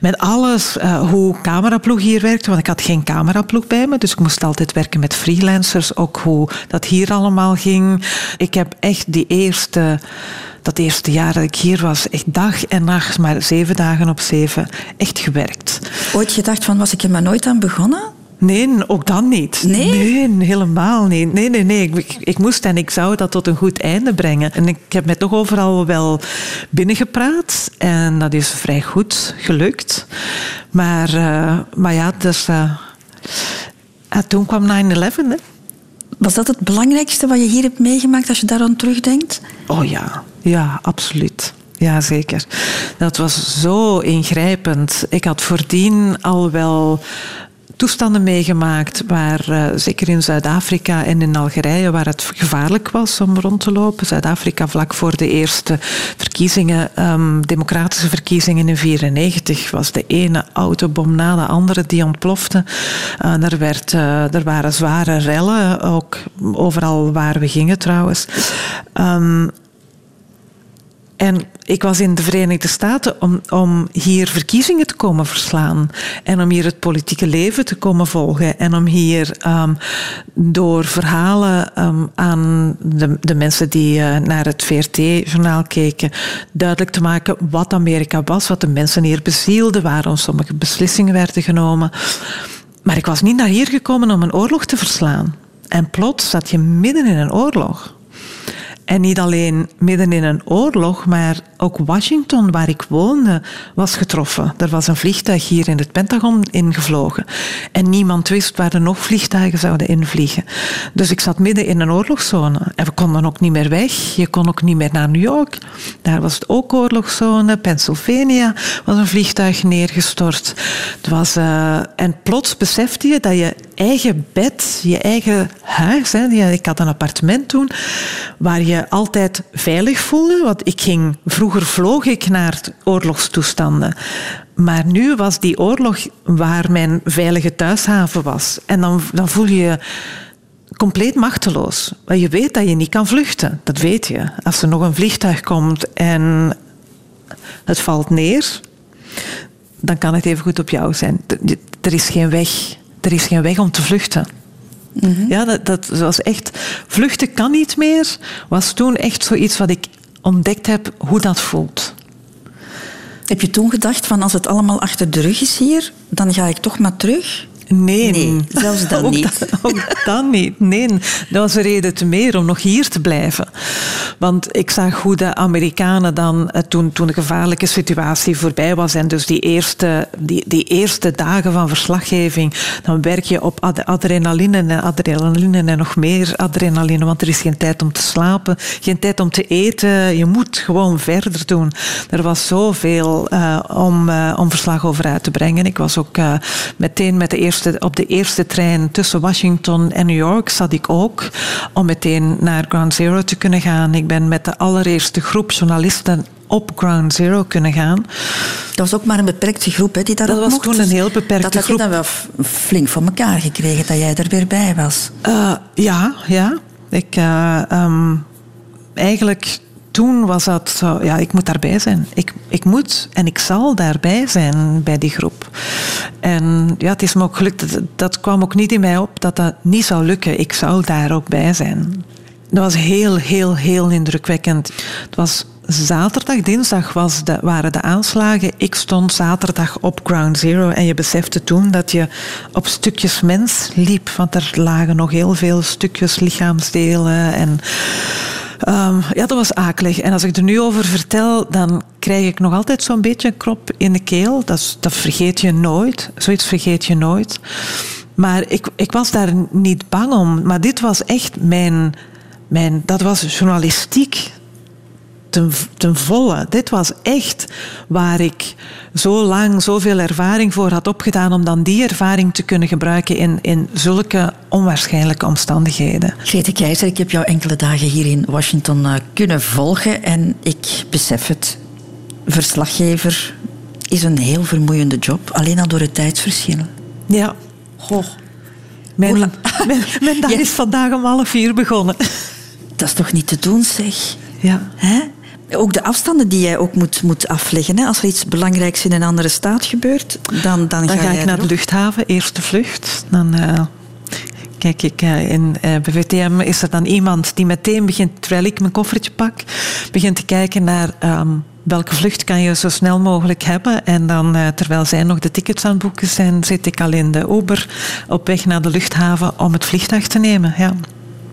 met alles, uh, hoe cameraploeg hier werkte, want ik had geen cameraploeg bij me, dus ik moest altijd werken met freelancers, ook hoe dat hier allemaal ging. Ik heb echt die eerste dat eerste jaar dat ik hier was, echt dag en nacht, maar zeven dagen op zeven, echt gewerkt. Ooit gedacht van, was ik er maar nooit aan begonnen? Nee, ook dan niet. Nee? Nee, helemaal niet. Nee, nee, nee. Ik, ik, moest en ik zou dat tot een goed einde brengen. En ik heb mij toch overal wel binnengepraat. En dat is vrij goed gelukt. Maar, uh, maar ja, dus... Uh, toen kwam 9-11, was dat het belangrijkste wat je hier hebt meegemaakt als je daaraan terugdenkt? Oh ja, ja, absoluut. Ja, zeker. Dat was zo ingrijpend. Ik had voordien al wel toestanden meegemaakt waar, uh, zeker in Zuid-Afrika en in Algerije, waar het gevaarlijk was om rond te lopen. Zuid-Afrika vlak voor de eerste verkiezingen, um, democratische verkiezingen in 1994, was de ene autobom na de andere die ontplofte. Uh, er, werd, uh, er waren zware rellen, ook overal waar we gingen trouwens. Um, en ik was in de Verenigde Staten om, om hier verkiezingen te komen verslaan. En om hier het politieke leven te komen volgen. En om hier um, door verhalen um, aan de, de, mensen die uh, naar het VRT-journaal keken, duidelijk te maken wat Amerika was, wat de mensen hier bezielde, waarom sommige beslissingen werden genomen. Maar ik was niet naar hier gekomen om een oorlog te verslaan. En plots zat je midden in een oorlog. En niet alleen midden in een oorlog, maar ook Washington, waar ik woonde, was getroffen. Er was een vliegtuig hier in het Pentagon ingevlogen. En niemand wist waar er nog vliegtuigen zouden invliegen. Dus ik zat midden in een oorlogszone. En we konden ook niet meer weg. Je kon ook niet meer naar New York. Daar was het ook oorlogszone. Pennsylvania was een vliegtuig neergestort. Het was, uh, en plots besefte je dat je eigen bed, je eigen huis, hè, ik had een appartement toen, waar je altijd veilig voelde. Want ik ging, vroeger vloog ik naar oorlogstoestanden. Maar nu was die oorlog waar mijn veilige thuishaven was. En dan, dan voel je je compleet machteloos. Want je weet dat je niet kan vluchten. Dat weet je. Als er nog een vliegtuig komt en het valt neer, dan kan het even goed op jou zijn. Er is geen weg. Er is geen weg om te vluchten. Ja, dat, dat was echt... Vluchten kan niet meer, was toen echt zoiets wat ik ontdekt heb hoe dat voelt. Heb je toen gedacht van als het allemaal achter de rug is hier, dan ga ik toch maar terug? Nee. Nee, zelfs [laughs] ook niet. Dat, ook dat niet. Nee, dat was een reden te meer om nog hier te blijven. Want ik zag hoe de Amerikanen dan, eh, toen, toen de gevaarlijke situatie voorbij was en dus die eerste, die, die eerste dagen van verslaggeving, dan werk je op ad- adrenaline en adrenaline en nog meer adrenaline, want er is geen tijd om te slapen, geen tijd om te eten. Je moet gewoon verder doen. Er was zoveel eh, om, eh, om verslag over uit te brengen. Ik was ook meteen met de eerste, op de eerste trein tussen Washington en New York zat ik ook om meteen naar Ground Zero te kunnen gaan. Ben met de allereerste groep journalisten op Ground Zero kunnen gaan. Dat was ook maar een beperkte groep hè, die daar Dat was mocht. toen een heel beperkte dat had groep. je dan wel flink voor elkaar gekregen dat jij er weer bij was. Eh, ja, ja. Ik, eh, ehm, eigenlijk toen was dat zo, ja, ik moet daarbij zijn. Ik, ik moet en ik zal daarbij zijn bij die groep. En ja, het is me ook gelukt, dat, dat kwam ook niet in mij op dat dat niet zou lukken. Ik zou daar ook bij zijn. Dat was heel, heel, heel indrukwekkend. Het was zaterdag, dinsdag was de, waren de aanslagen. Ik stond zaterdag op Ground Zero en je besefte toen dat je op stukjes mens liep. Want er lagen nog heel veel stukjes lichaamsdelen en... Ehm, ja, dat was akelig. En als ik er nu over vertel, dan krijg ik nog altijd zo'n beetje een krop in de keel. Dat, dat vergeet je nooit. Zoiets vergeet je nooit. Maar ik, ik was daar niet bang om. Maar dit was echt mijn... mijn dat was journalistiek ten, ten volle. Dit was echt waar ik zo lang zoveel ervaring voor had opgedaan om dan die ervaring te kunnen gebruiken in, in zulke onwaarschijnlijke omstandigheden. Grete Keizer, ik heb jou enkele dagen hier in Washington eh, kunnen volgen en ik besef het. Verslaggever is een heel vermoeiende job, alleen al door het tijdsverschil. Ja. Goh, Mijn, mijn, mijn dag is vandaag om half vier begonnen. Dat is toch niet te doen, zeg? Ja. Hè? Ook de afstanden die jij ook moet, moet afleggen. Hè? Als er iets belangrijks in een andere staat gebeurt, dan, dan, Dan ga ik naar de luchthaven, eerste vlucht. Dan eh, kijk ik eh, in, eh, bij VTM is er dan iemand die meteen begint, terwijl ik mijn koffertje pak, begint te kijken naar ehm, welke vlucht kan je zo snel mogelijk hebben. En dan, eh, terwijl zij nog de tickets aan het boeken zijn, zit ik al in de Uber op weg naar de luchthaven om het vliegtuig te nemen. Ja.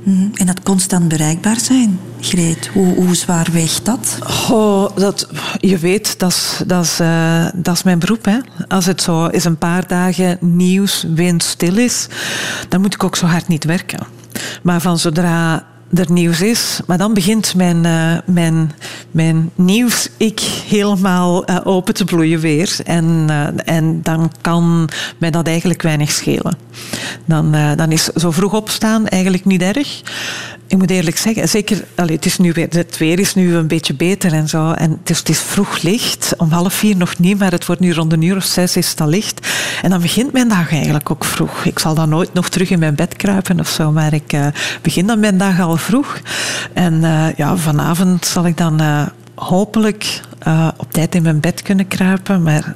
Mhm. En dat constant bereikbaar zijn, Greet, hoe, hoe zwaar weegt dat? Oh, dat, je weet, dat is, eh, mijn beroep. Hè. Als het zo is een paar dagen nieuws, windstil is, dan moet ik ook zo hard niet werken. Maar van zodra er nieuws is, maar dan begint mijn, eh, mijn, mijn nieuws-ik helemaal eh, open te bloeien weer. En, eh, en dan kan mij dat eigenlijk weinig schelen. Dan, dan is zo vroeg opstaan eigenlijk niet erg. Ik moet eerlijk zeggen, zeker, allee, het, is nu weer, het weer is nu een beetje beter en zo. En het is, het is vroeg licht, om half vier nog niet, maar het wordt nu rond een uur of zes is het al licht. En dan begint mijn dag eigenlijk ook vroeg. Ik zal dan nooit nog terug in mijn bed kruipen of zo, maar ik eh, begin dan mijn dag al vroeg. En eh, ja, vanavond zal ik dan eh, hopelijk op tijd in mijn bed kunnen kruipen, maar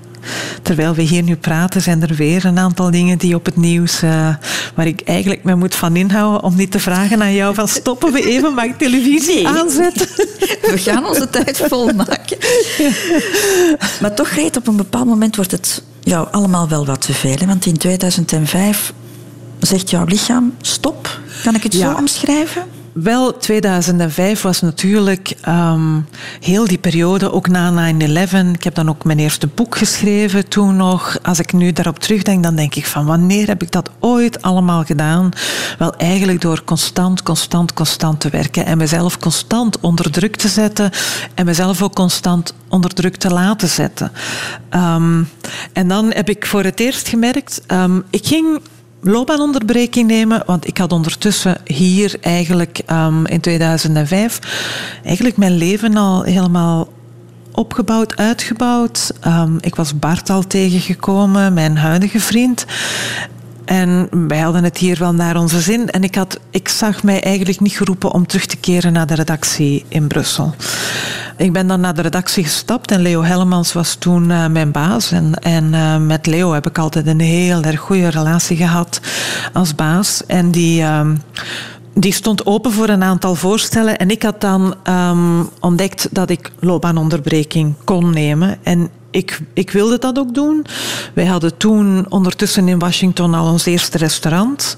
Terwijl we hier nu praten, zijn er weer een aantal dingen die op het nieuws, eh, waar ik eigenlijk me moet van inhouden om niet te vragen aan jou van stoppen we even, mag ik televisie Nee. aanzetten? We gaan onze tijd volmaken. Maar toch, Greet, op een bepaald moment wordt het jou allemaal wel wat te veel. Hè? Want in 2005 zegt jouw lichaam stop. Kan ik het Ja. zo omschrijven? Wel, 2005 was natuurlijk ehm, heel die periode, ook na 9-11. Ik heb dan ook mijn eerste boek geschreven toen nog. Als ik nu daarop terugdenk, dan denk ik van wanneer heb ik dat ooit allemaal gedaan? Wel, eigenlijk door constant, constant, constant te werken en mezelf constant onder druk te zetten en mezelf ook constant onder druk te laten zetten. Ehm, en dan heb ik voor het eerst gemerkt, ehm, ik ging loopbaanonderbreking nemen, want ik had ondertussen hier eigenlijk ehm, in 2005 eigenlijk mijn leven al helemaal opgebouwd, uitgebouwd. Ehm, ik was Bart al tegengekomen, mijn huidige vriend. En wij hadden het hier wel naar onze zin. En ik, had, ik zag mij eigenlijk niet geroepen om terug te keren naar de redactie in Brussel. ik ben dan naar de redactie gestapt en Leo Hellemans was toen eh, mijn baas. En, en eh, met Leo heb ik altijd een heel erg goede relatie gehad als baas. En die, ehm, die stond open voor een aantal voorstellen. En ik had dan ehm, ontdekt dat ik loopbaanonderbreking kon nemen. En ik, ik wilde dat ook doen. Wij hadden toen ondertussen in Washington al ons eerste restaurant.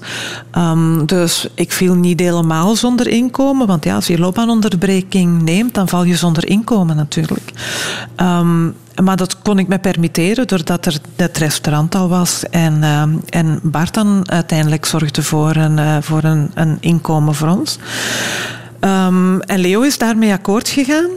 Um, dus ik viel niet helemaal zonder inkomen. Want ja, als je loopbaanonderbreking neemt, dan val je zonder inkomen natuurlijk. Um, maar dat kon ik me permitteren doordat er het restaurant al was. En, uh, en Bart dan uiteindelijk zorgde voor een, uh, voor een, een inkomen voor ons. Um, en Leo is daarmee akkoord gegaan.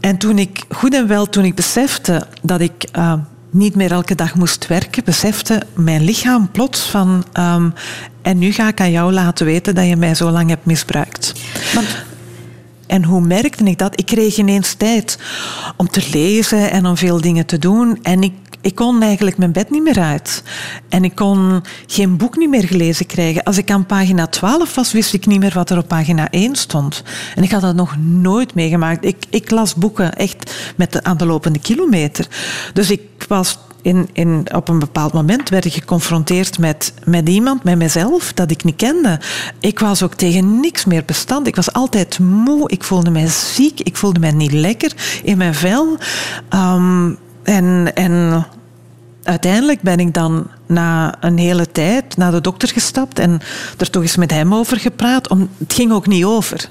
En toen ik, goed en wel, toen ik besefte dat ik uh, niet meer elke dag moest werken, besefte mijn lichaam plots van... Um, en nu ga ik aan jou laten weten dat je mij zo lang hebt misbruikt. Want en hoe merkte ik dat? Ik kreeg ineens tijd om te lezen en om veel dingen te doen. En ik, ik kon eigenlijk mijn bed niet meer uit. En ik kon geen boek niet meer gelezen krijgen. Als ik aan pagina 12 was, wist ik niet meer wat er op pagina 1 stond. En ik had dat nog nooit meegemaakt. Ik, ik las boeken echt met de, aan de lopende kilometer. Dus ik was in, in, op een bepaald moment werd ik geconfronteerd met, met iemand, met mezelf, dat ik niet kende. Ik was ook tegen niks meer bestand. Ik was altijd moe. Ik voelde mij ziek. Ik voelde mij niet lekker in mijn vel. Um, en, en uiteindelijk ben ik dan na een hele tijd naar de dokter gestapt en er toch eens met hem over gepraat. Het ging ook niet over.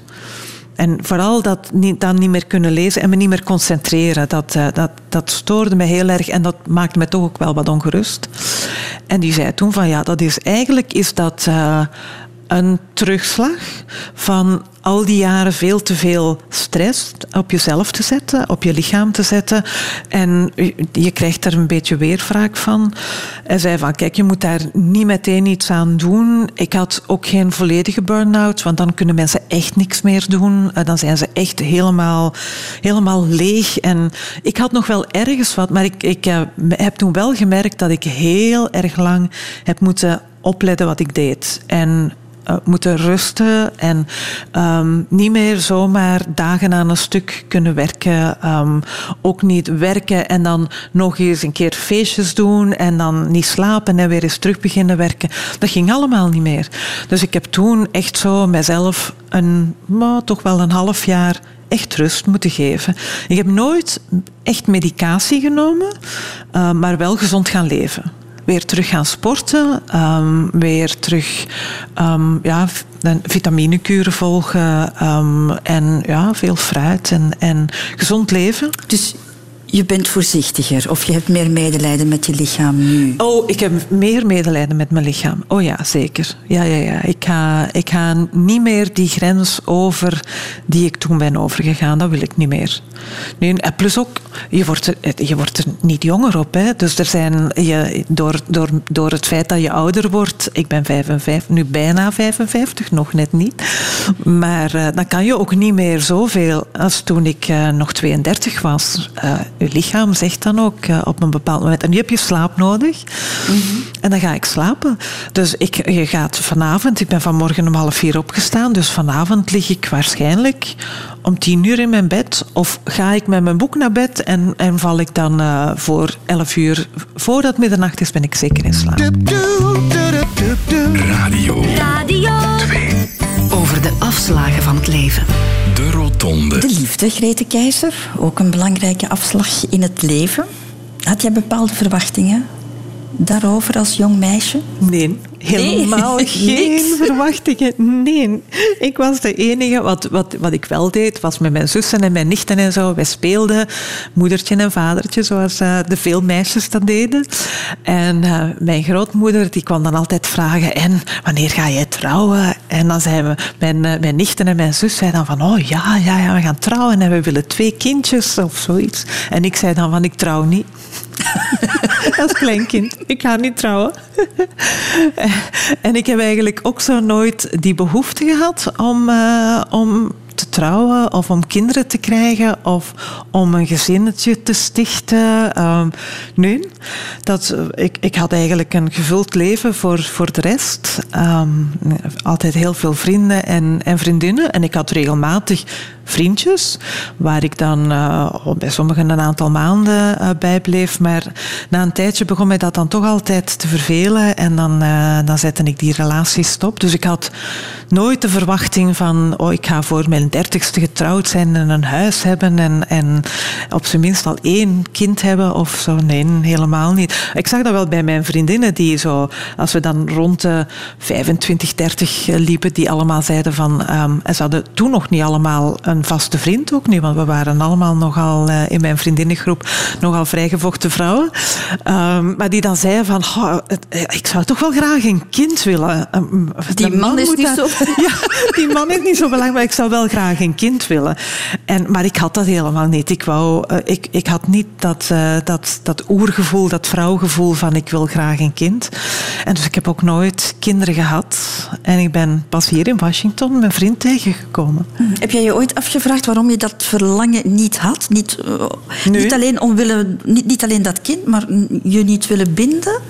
En vooral dat niet, dan niet meer kunnen lezen en me niet meer concentreren. Dat, uh, dat, dat stoorde me heel erg en dat maakte me toch ook wel wat ongerust. En die zei toen van ja, dat is eigenlijk is dat uh, een terugslag van al die jaren veel te veel stress op jezelf te zetten, op je lichaam te zetten. En je krijgt er een beetje weerwraak van. Hij zei van, kijk, je moet daar niet meteen iets aan doen. Ik had ook geen volledige burn-out, want dan kunnen mensen echt niks meer doen. Eh, dan zijn ze echt helemaal, helemaal leeg. En ik had nog wel ergens wat, maar ik, ik eh, heb toen wel gemerkt dat ik heel erg lang heb moeten opletten wat ik deed. En uh, moeten rusten en um, niet meer zomaar dagen aan een stuk kunnen werken. Um, ook niet werken en dan nog eens een keer feestjes doen en dan niet slapen en weer eens terug beginnen werken. Dat ging allemaal niet meer. Dus ik heb toen echt zo mezelf een, maar toch wel een half jaar echt rust moeten geven. Ik heb nooit echt medicatie genomen, uh, maar wel gezond gaan leven weer terug gaan sporten, um, weer terug um, ja, vitaminekuren volgen um, en ja, veel fruit en, en gezond leven. Dus je bent voorzichtiger of je hebt meer medelijden met je lichaam nu? Oh, ik heb meer medelijden met mijn lichaam. Oh ja, zeker. Ja, ja, ja. Ik, ga, ik ga niet meer die grens over die ik toen ben overgegaan. Dat wil ik niet meer. Nee, en plus ook, je wordt, er, je wordt er niet jonger op. Hè. Dus er zijn, je, door, door, door het feit dat je ouder wordt, ik ben 55, nu bijna 55, nog net niet. Maar uh, dan kan je ook niet meer zoveel als toen ik uh, nog 32 was. Je lichaam zegt dan ook uh, op een bepaald moment. En nu heb je slaap nodig. Mm -hmm. En dan ga ik slapen. Dus ik, je gaat vanavond, ik ben vanmorgen om half vier opgestaan. Dus vanavond lig ik waarschijnlijk om tien uur in mijn bed. Of ga ik met mijn boek naar bed en, en val ik dan uh, voor elf uur. Voordat middernacht is, ben ik zeker in slaap. Radio. Radio 2. Over de afslagen van het leven. De Rotonde. De liefde, Grete Keizer. Ook een belangrijke afslag in het leven. Had jij bepaalde verwachtingen daarover als jong meisje? Nee, helemaal nee, [laughs] geen verwachtingen. Nee, ik was de enige. Wat, wat, wat ik wel deed, was met mijn zussen en mijn nichten en zo. Wij speelden moedertje en vadertje, zoals uh, de veel meisjes dat deden. En uh, mijn grootmoeder die kwam dan altijd vragen: En wanneer ga jij trouwen? En dan zeiden we, mijn, uh, mijn nichten en mijn zus zeiden dan van: Oh ja, ja, ja, we gaan trouwen en we willen twee kindjes of zoiets. En ik zei dan van: Ik trouw niet. [laughs] [laughs] Als kleinkind. Ik ga niet trouwen. [laughs] en ik heb eigenlijk ook zo nooit die behoefte gehad om, uh, om te trouwen of om kinderen te krijgen of om een gezinnetje te stichten. Um, nee, dat, ik, ik had eigenlijk een gevuld leven voor, voor de rest. Um, altijd heel veel vrienden en, en vriendinnen. En ik had regelmatig vriendjes, waar ik dan uh, bij sommigen een aantal maanden uh, bij bleef. Maar na een tijdje begon mij dat dan toch altijd te vervelen en dan, uh, dan zette ik die relatie stop. Dus ik had nooit de verwachting van, oh, ik ga voor mijn dertigste getrouwd zijn en een huis hebben en, en op zijn minst al één kind hebben of zo. Nee, helemaal niet. Ik zag dat wel bij mijn vriendinnen die zo, als we dan rond de 25, 30 liepen, die allemaal zeiden van, en ze hadden toen nog niet allemaal een vaste vriend ook niet, want we waren allemaal nogal uh, in mijn vriendinnengroep nogal vrijgevochten vrouwen. Um, maar die dan zeiden van, oh, het, ik zou toch wel graag een kind willen. Um, die man, man is niet zo... [laughs] Ja, die man is niet zo belangrijk, maar ik zou wel graag een kind willen. En, maar ik had dat helemaal niet. Ik, wou, uh, ik, ik had niet dat, uh, dat, dat oergevoel, dat vrouwgevoel van ik wil graag een kind. En dus ik heb ook nooit kinderen gehad. En ik ben pas hier in Washington mijn vriend tegengekomen. Heb jij je ooit afgevraagd waarom je dat verlangen niet had? Niet, uh, nee. niet, alleen, omwille, niet, niet alleen dat kind, maar je niet willen binden?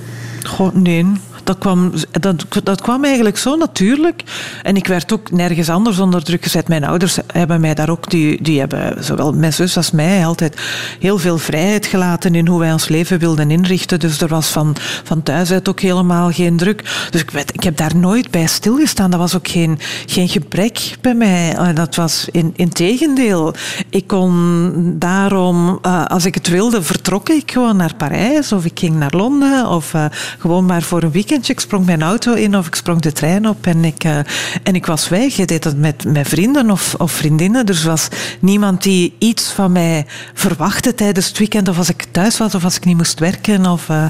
Goh, nee dat kwam, dat, dat kwam eigenlijk zo natuurlijk. En ik werd ook nergens anders onder druk gezet. Mijn ouders hebben mij daar ook, die, die hebben zowel mijn zus als mij altijd heel veel vrijheid gelaten in hoe wij ons leven wilden inrichten. Dus er was van, van thuis uit ook helemaal geen druk. Dus ik, ik heb daar nooit bij stilgestaan. Dat was ook geen, geen gebrek bij mij. Dat was in, in tegendeel. Ik kon daarom, uh, als ik het wilde, vertrok ik gewoon naar Parijs of ik ging naar Londen of uh, gewoon maar voor een weekend Ik sprong mijn auto in of ik sprong de trein op en ik, uh, en ik was weg. Je deed dat met, met vrienden of, of vriendinnen. Dus er was niemand die iets van mij verwachtte tijdens het weekend. Of als ik thuis was of als ik niet moest werken. Of, uh,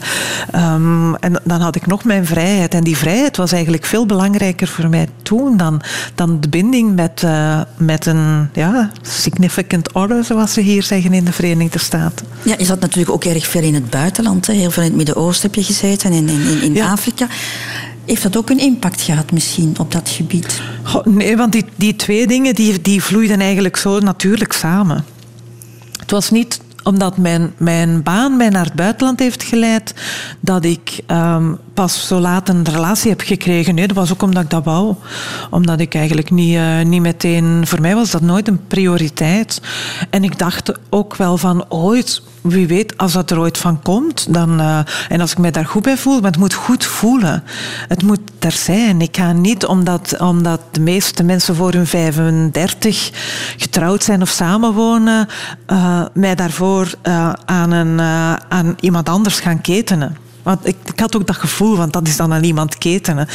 um, en dan had ik nog mijn vrijheid. En die vrijheid was eigenlijk veel belangrijker voor mij toen dan, dan de binding met, uh, met een ja, significant other, zoals ze hier zeggen in de Verenigde Staten. Ja, je zat natuurlijk ook erg veel in het buitenland. Hè? Heel veel in het Midden-Oosten heb je gezeten en in, in, in ja. Afrika. Heeft dat ook een impact gehad misschien op dat gebied? Nee, want die, die twee dingen die, die vloeiden eigenlijk zo natuurlijk samen. Het was niet omdat mijn, mijn baan mij naar het buitenland heeft geleid, dat ik um, pas zo laat een relatie heb gekregen. Nee, dat was ook omdat ik dat wou. Omdat ik eigenlijk niet, uh, niet meteen... Voor mij was dat nooit een prioriteit. En ik dacht ook wel van ooit wie weet, als dat er ooit van komt, dan, uh, en als ik mij daar goed bij voel, maar het moet goed voelen. Het moet er zijn. Ik ga niet omdat, omdat de meeste mensen voor hun 35 getrouwd zijn of samenwonen, uh, mij daarvoor uh, aan, een, aan iemand anders gaan ketenen. Want ik, ik, had ook dat gevoel, want dat is dan aan iemand ketenen.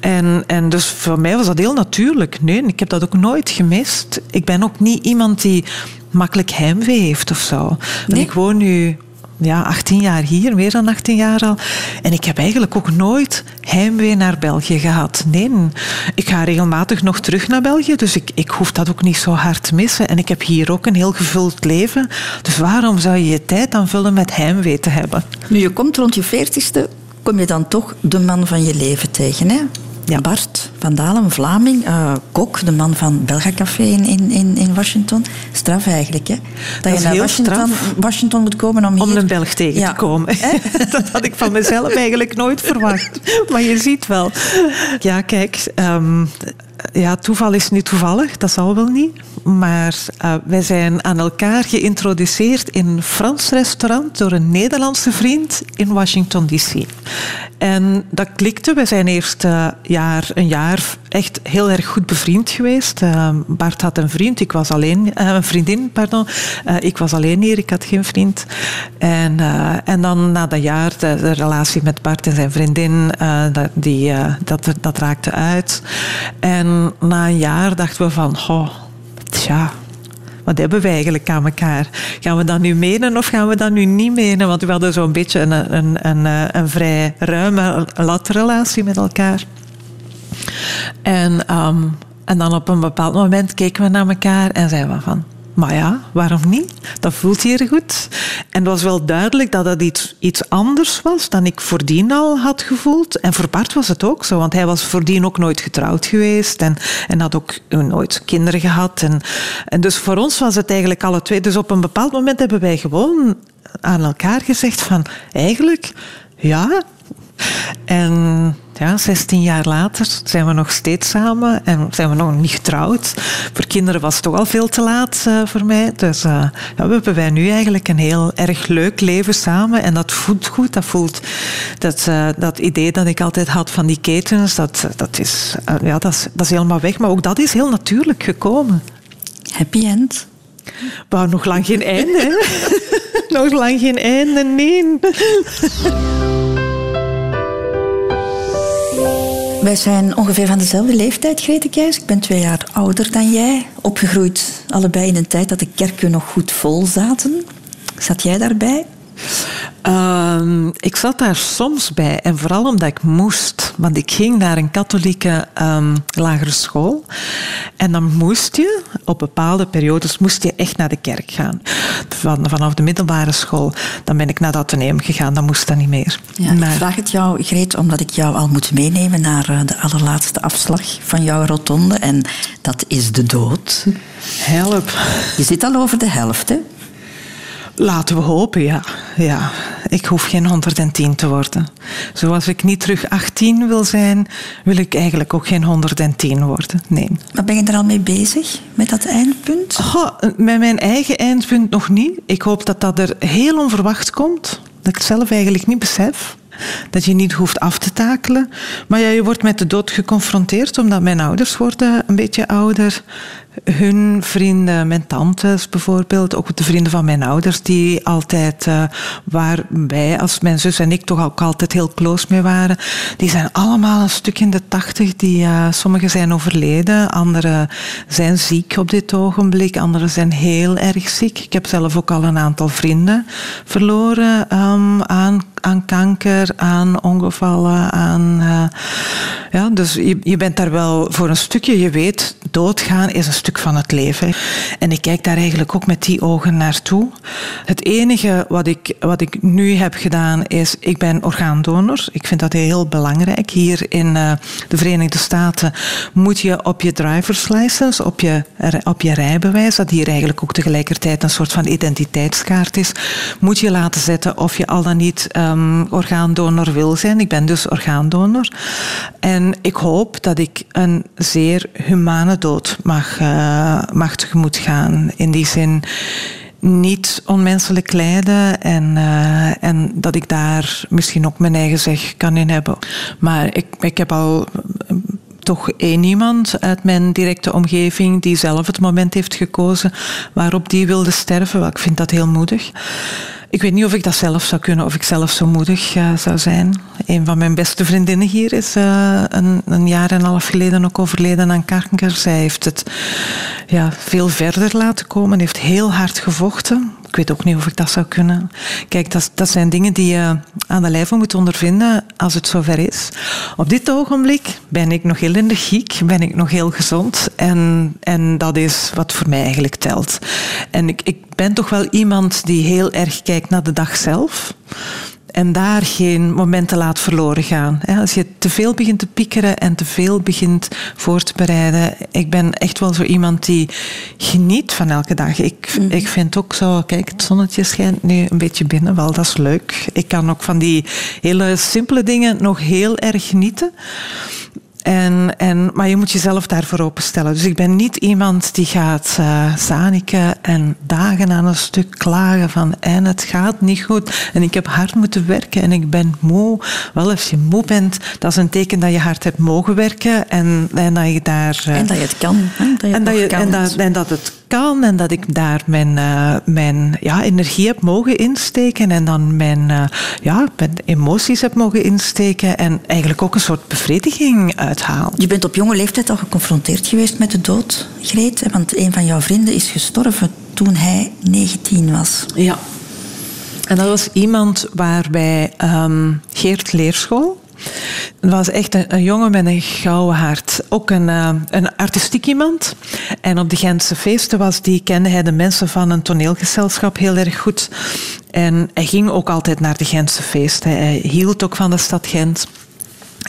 En, en dus voor mij was dat heel natuurlijk. Nee, ik heb dat ook nooit gemist. Ik ben ook niet iemand die makkelijk heimwee heeft of zo. Nee? Ik woon nu ja, 18 jaar hier, meer dan 18 jaar al. En ik heb eigenlijk ook nooit heimwee naar België gehad. Nee, ik ga regelmatig nog terug naar België, dus ik, ik hoef dat ook niet zo hard te missen. En ik heb hier ook een heel gevuld leven. Dus waarom zou je je tijd aanvullen met heimwee te hebben? Nu, je komt rond je veertigste, kom je dan toch de man van je leven tegen, hè? Ja. Bart van Dalen, Vlaming, uh, kok, de man van Belga Café in, in, in Washington. Straf eigenlijk, hè? Dat, dat je naar Washington, Washington, moet komen om hier... Om een Belg tegen ja. te komen. [laughs] dat had ik van mezelf eigenlijk nooit verwacht. [laughs] Maar je ziet wel. Ja, kijk... Um, ja, toeval is nu toevallig, dat zal wel niet. Maar uh, wij zijn aan elkaar geïntroduceerd in een Frans restaurant door een Nederlandse vriend in Washington DC. En dat klikte. We zijn eerst uh, jaar, een jaar echt heel erg goed bevriend geweest. Uh, Bart had een vriend, ik was alleen, een vriendin, pardon. ik was alleen hier, ik had geen vriend. En, en dan na dat jaar, de, relatie met Bart en zijn vriendin, die, dat, dat raakte uit. En na een jaar dachten we van, oh, tja, wat hebben we eigenlijk aan elkaar? Gaan we dat nu menen of gaan we dat nu niet menen? Want we hadden zo'n beetje een, een, een, een, vrij ruime latrelatie met elkaar. En, um, en dan op een bepaald moment keken we naar elkaar en zeiden we van... Maar ja, waarom niet? Dat voelt hier goed. En het was wel duidelijk dat dat iets, iets anders was dan ik voordien al had gevoeld. En voor Bart was het ook zo, want hij was voordien ook nooit getrouwd geweest en, en had ook nooit kinderen gehad. En, en dus voor ons was het eigenlijk alle twee. Dus op een bepaald moment hebben wij gewoon aan elkaar gezegd van eigenlijk, ja. En ja, 16 jaar later zijn we nog steeds samen en zijn we nog niet getrouwd. Voor kinderen was het toch al veel te laat uh, voor mij. Dus uh, ja, we hebben wij nu eigenlijk een heel erg leuk leven samen. En dat voelt goed. Dat voelt dat, uh, dat idee dat ik altijd had van die ketens, dat, dat, is, ja, dat, is, dat is helemaal weg. Maar ook dat is heel natuurlijk gekomen. Happy end. Maar nog lang geen einde. [laughs] nog lang geen einde, nee. Wij zijn ongeveer van dezelfde leeftijd, Grete Keijs. Ik ben twee jaar ouder dan jij. Opgegroeid allebei in een tijd dat de kerken nog goed vol zaten. Zat jij daarbij? Uh, ik zat daar soms bij en vooral omdat ik moest. Want ik ging naar een katholieke um, lagere school. En dan moest je, op bepaalde periodes, moest je echt naar de kerk gaan. Van, vanaf de middelbare school. Dan ben ik naar het ateneum gegaan, dan moest dat niet meer. Ja, maar... Ik vraag het jou, Greet, omdat ik jou al moet meenemen naar eh, de allerlaatste afslag van jouw rotonde. En dat is de dood. Help. Je zit al over de helft, hè? Laten we hopen, ja. ja. Ik hoef geen 110 te worden. Zoals ik niet terug 18 wil zijn, wil ik eigenlijk ook geen 110 worden. Nee. Maar ben je er al mee bezig, met dat eindpunt? Oh, met mijn eigen eindpunt nog niet. Ik hoop dat dat er heel onverwacht komt. Dat ik het zelf eigenlijk niet besef. Dat je niet hoeft af te takelen. Maar ja, je wordt met de dood geconfronteerd, omdat mijn ouders worden een beetje ouder hun vrienden, mijn tantes bijvoorbeeld, ook de vrienden van mijn ouders, die altijd, uh, waar wij als mijn zus en ik toch ook altijd heel close mee waren, die zijn allemaal een stuk in de tachtig. Die, uh, sommigen zijn overleden, anderen zijn ziek op dit ogenblik, anderen zijn heel erg ziek. Ik heb zelf ook al een aantal vrienden verloren um, aan, aan kanker, aan ongevallen, aan... Uh, ja, dus je, je bent daar wel voor een stukje, je weet, doodgaan is een stuk van het leven. En ik kijk daar eigenlijk ook met die ogen naartoe. Het enige wat ik, wat ik nu heb gedaan is, ik ben orgaandonor. Ik vind dat heel belangrijk. Hier in uh, de Verenigde Staten moet je op je driver's license, op je, op je rijbewijs, dat hier eigenlijk ook tegelijkertijd een soort van identiteitskaart is, moet je laten zetten of je al dan niet um, orgaandonor wil zijn. Ik ben dus orgaandonor. En ik hoop dat ik een zeer humane mag, uh, mag tegemoet gaan. In die zin niet onmenselijk lijden en, uh, en dat ik daar misschien ook mijn eigen zeg kan in hebben. Maar ik, ik heb al toch één iemand uit mijn directe omgeving die zelf het moment heeft gekozen waarop die wilde sterven. Ik vind dat heel moedig. Ik weet niet of ik dat zelf zou kunnen, of ik zelf zo moedig uh, zou zijn. Een van mijn beste vriendinnen hier is een, een, jaar en een half geleden ook overleden aan kanker. Zij heeft het ja, veel verder laten komen, heeft heel hard gevochten. Ik weet ook niet of ik dat zou kunnen. Kijk, dat, dat zijn dingen die je aan de lijve moet ondervinden als het zover is. Op dit ogenblik ben ik nog heel energiek, ben ik nog heel gezond. En, en dat is wat voor mij eigenlijk telt. En ik, ik ben toch wel iemand die heel erg kijkt naar de dag zelf en daar geen momenten laat verloren gaan. Als je te veel begint te piekeren en te veel begint voor te bereiden. Ik ben echt wel zo iemand die geniet van elke dag. Ik, mm. ik vind ook zo, kijk, het zonnetje schijnt nu een beetje binnen, wel, dat is leuk. Ik kan ook van die hele simpele dingen nog heel erg genieten. En, en, maar je moet jezelf daarvoor openstellen. Dus ik ben niet iemand die gaat uh, zaniken en dagen aan een stuk klagen van en het gaat niet goed en ik heb hard moeten werken en ik ben moe. Wel, als je moe bent, dat is een teken dat je hard hebt mogen werken en, en dat je daar... Uh, en dat je het kan. Hè? Dat je en, dat je, kan. En, dat, en dat het kan en dat ik daar mijn, uh, mijn ja, energie heb mogen insteken en dan mijn, uh, ja, mijn emoties heb mogen insteken en eigenlijk ook een soort bevrediging uithalen. Je bent op jonge leeftijd al geconfronteerd geweest met de dood, Greet, want een van jouw vrienden is gestorven toen hij 19 was. Ja. En dat was iemand waar wij um, Geert Leerschool, het was echt een, jongen met een gouden hart. Ook een, uh, een artistiek iemand. En op de Gentse feesten was die, kende hij de mensen van een toneelgezelschap heel erg goed. En hij ging ook altijd naar de Gentse feesten. Hij hield ook van de stad Gent.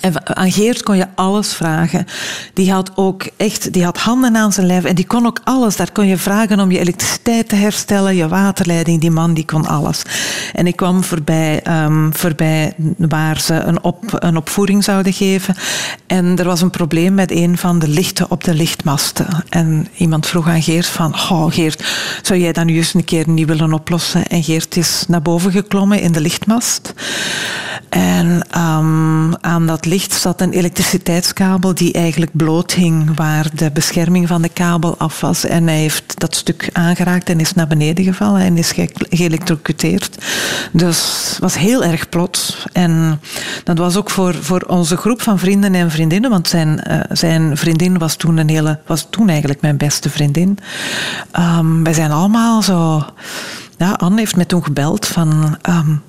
En aan Geert kon je alles vragen. Die had ook echt, die had handen aan zijn lijf en die kon ook alles. Daar kon je vragen om je elektriciteit te herstellen, je waterleiding. Die man die kon alles. En ik kwam voorbij, um, voorbij waar ze een, op, een opvoering zouden geven. En er was een probleem met een van de lichten op de lichtmasten. En iemand vroeg aan Geert van, oh Geert, zou jij dat nu eens een keer niet willen oplossen? En Geert is naar boven geklommen in de lichtmast. En um, aan dat licht zat een elektriciteitskabel die eigenlijk bloot hing, waar de bescherming van de kabel af was. En hij heeft dat stuk aangeraakt en is naar beneden gevallen en is ge geëlectrocuteerd. Dus het was heel erg plots. En dat was ook voor, voor onze groep van vrienden en vriendinnen, want zijn, uh, zijn vriendin was toen, een hele, was toen eigenlijk mijn beste vriendin. Um, wij zijn allemaal zo... Ja, Anne heeft mij toen gebeld van... Um,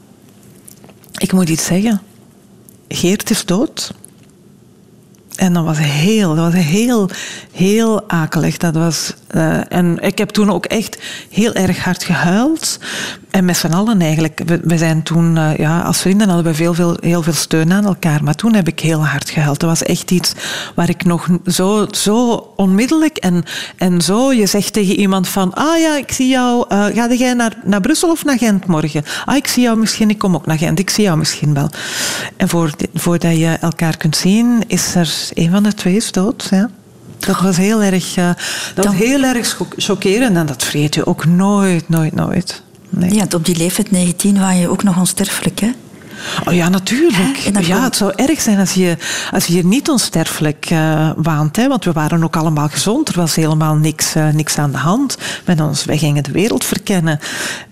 ik moet iets zeggen. Geert is dood. En dat was heel, dat was heel, heel akelig. Dat was, uh, en ik heb toen ook echt heel erg hard gehuild. En met z'n allen eigenlijk. We, zijn toen, uh, ja, als vrienden hadden we veel, veel, heel veel steun aan elkaar. Maar toen heb ik heel hard gehuild. Dat was echt iets waar ik nog zo, zo onmiddellijk en, en zo... Je zegt tegen iemand van, ah ja, ik zie jou... Uh, ga jij naar, naar Brussel of naar Gent morgen? Ah, ik zie jou misschien, ik kom ook naar Gent. Ik zie jou misschien wel. En voor, voordat je elkaar kunt zien, is er een van de twee is dood. Ja. Dat was heel erg, uh, dat was heel erg chockerend en dat vergeet je ook nooit, nooit, nooit. Nee. Ja, op die leeftijd 19 was je ook nog onsterfelijk, hè? Oh ja, natuurlijk. Ja, het zou erg zijn als je, als je hier niet onsterfelijk uh, waant. Hè? Want we waren ook allemaal gezond. Er was helemaal niks, uh, niks aan de hand met ons. Wij gingen de wereld verkennen.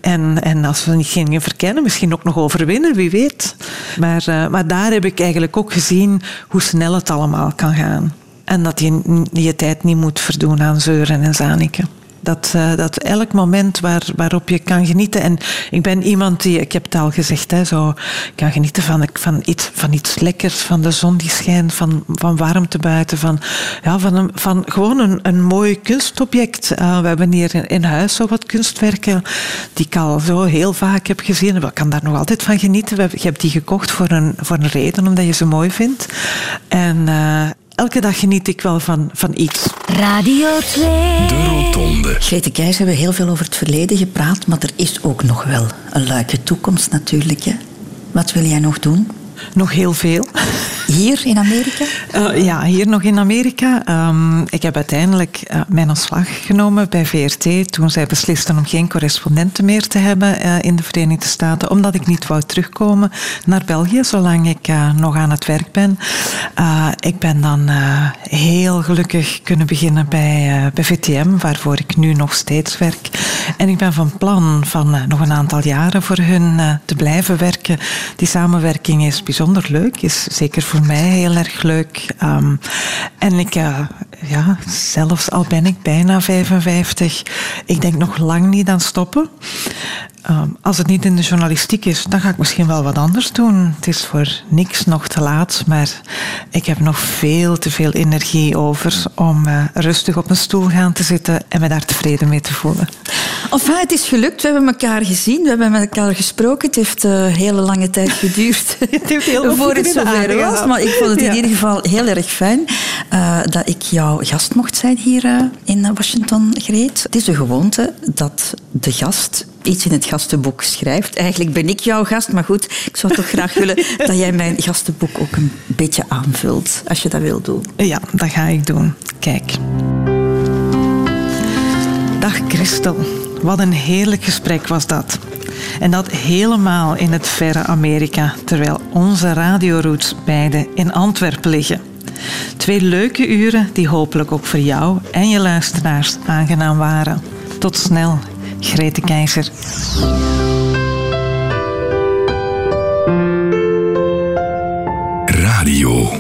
En, en als we niet gingen verkennen, misschien ook nog overwinnen, wie weet. Maar, uh, maar daar heb ik eigenlijk ook gezien hoe snel het allemaal kan gaan. En dat je je tijd niet moet verdoen aan zeuren en zaniken. Dat, uh, dat elk moment waar, waarop je kan genieten. En ik ben iemand die, ik heb het al gezegd, hè, zo, kan genieten van, van, iets, van iets lekkers, van de zon die schijnt, van, van warmte buiten, van, ja, van, een, van gewoon een, een mooi kunstobject. Uh, we hebben hier in, huis zo wat kunstwerken die ik al zo heel vaak heb gezien. Ik kan daar nog altijd van genieten. Je hebt die gekocht voor een, voor een reden, omdat je ze mooi vindt. En, uh, elke dag geniet ik wel van, van iets. Radio 2. De Rotonde. Grete Keijs, we hebben heel veel over het verleden gepraat, maar er is ook nog wel een luike toekomst natuurlijk. Hè? Wat wil jij nog doen? Nog heel veel. Hier in Amerika? Uh, [laughs] ja, hier nog in Amerika. Um, ik heb uiteindelijk uh, mijn ontslag genomen bij VRT toen zij beslisten om geen correspondenten meer te hebben uh, in de Verenigde Staten, omdat ik niet wou terugkomen naar België zolang ik nog aan het werk ben. ik ben dan heel gelukkig kunnen beginnen bij, bij VTM, waarvoor ik nu nog steeds werk. En ik ben van plan van nog een aantal jaren voor hun te blijven werken. Die samenwerking is bijzonder leuk, is zeker voor mij heel erg leuk. Um, en ik, uh, ja, zelfs al ben ik bijna 55, ik denk nog lang niet aan stoppen. Um, als het niet in de journalistiek is, dan ga ik misschien wel wat anders doen. Het is voor niks nog te laat, maar ik heb nog veel te veel energie over om uh, rustig op een stoel gaan te zitten en me daar tevreden mee te voelen. Enfin, het is gelukt. We hebben elkaar gezien, we hebben met elkaar gesproken. Het heeft een uh, hele lange tijd [laughs] geduurd [laughs] het heeft heel voor het zover was. Maar ik vond het in ja. ieder geval heel erg fijn uh, dat ik jouw gast mocht zijn hier in Washington, Greet. Het is de gewoonte dat de gast iets in het gastenboek schrijft. Eigenlijk ben ik jouw gast, maar goed, ik zou toch graag willen [laughs] dat jij mijn gastenboek ook een beetje aanvult, als je dat wil doen. Ja, dat ga ik doen. Kijk. Dag Christel. Wat een heerlijk gesprek was dat. En dat helemaal in het verre Amerika, terwijl onze radioroots beide in Antwerpen liggen. Twee leuke uren die hopelijk ook voor jou en je luisteraars aangenaam waren. Tot snel, Grete Keizer. Radio.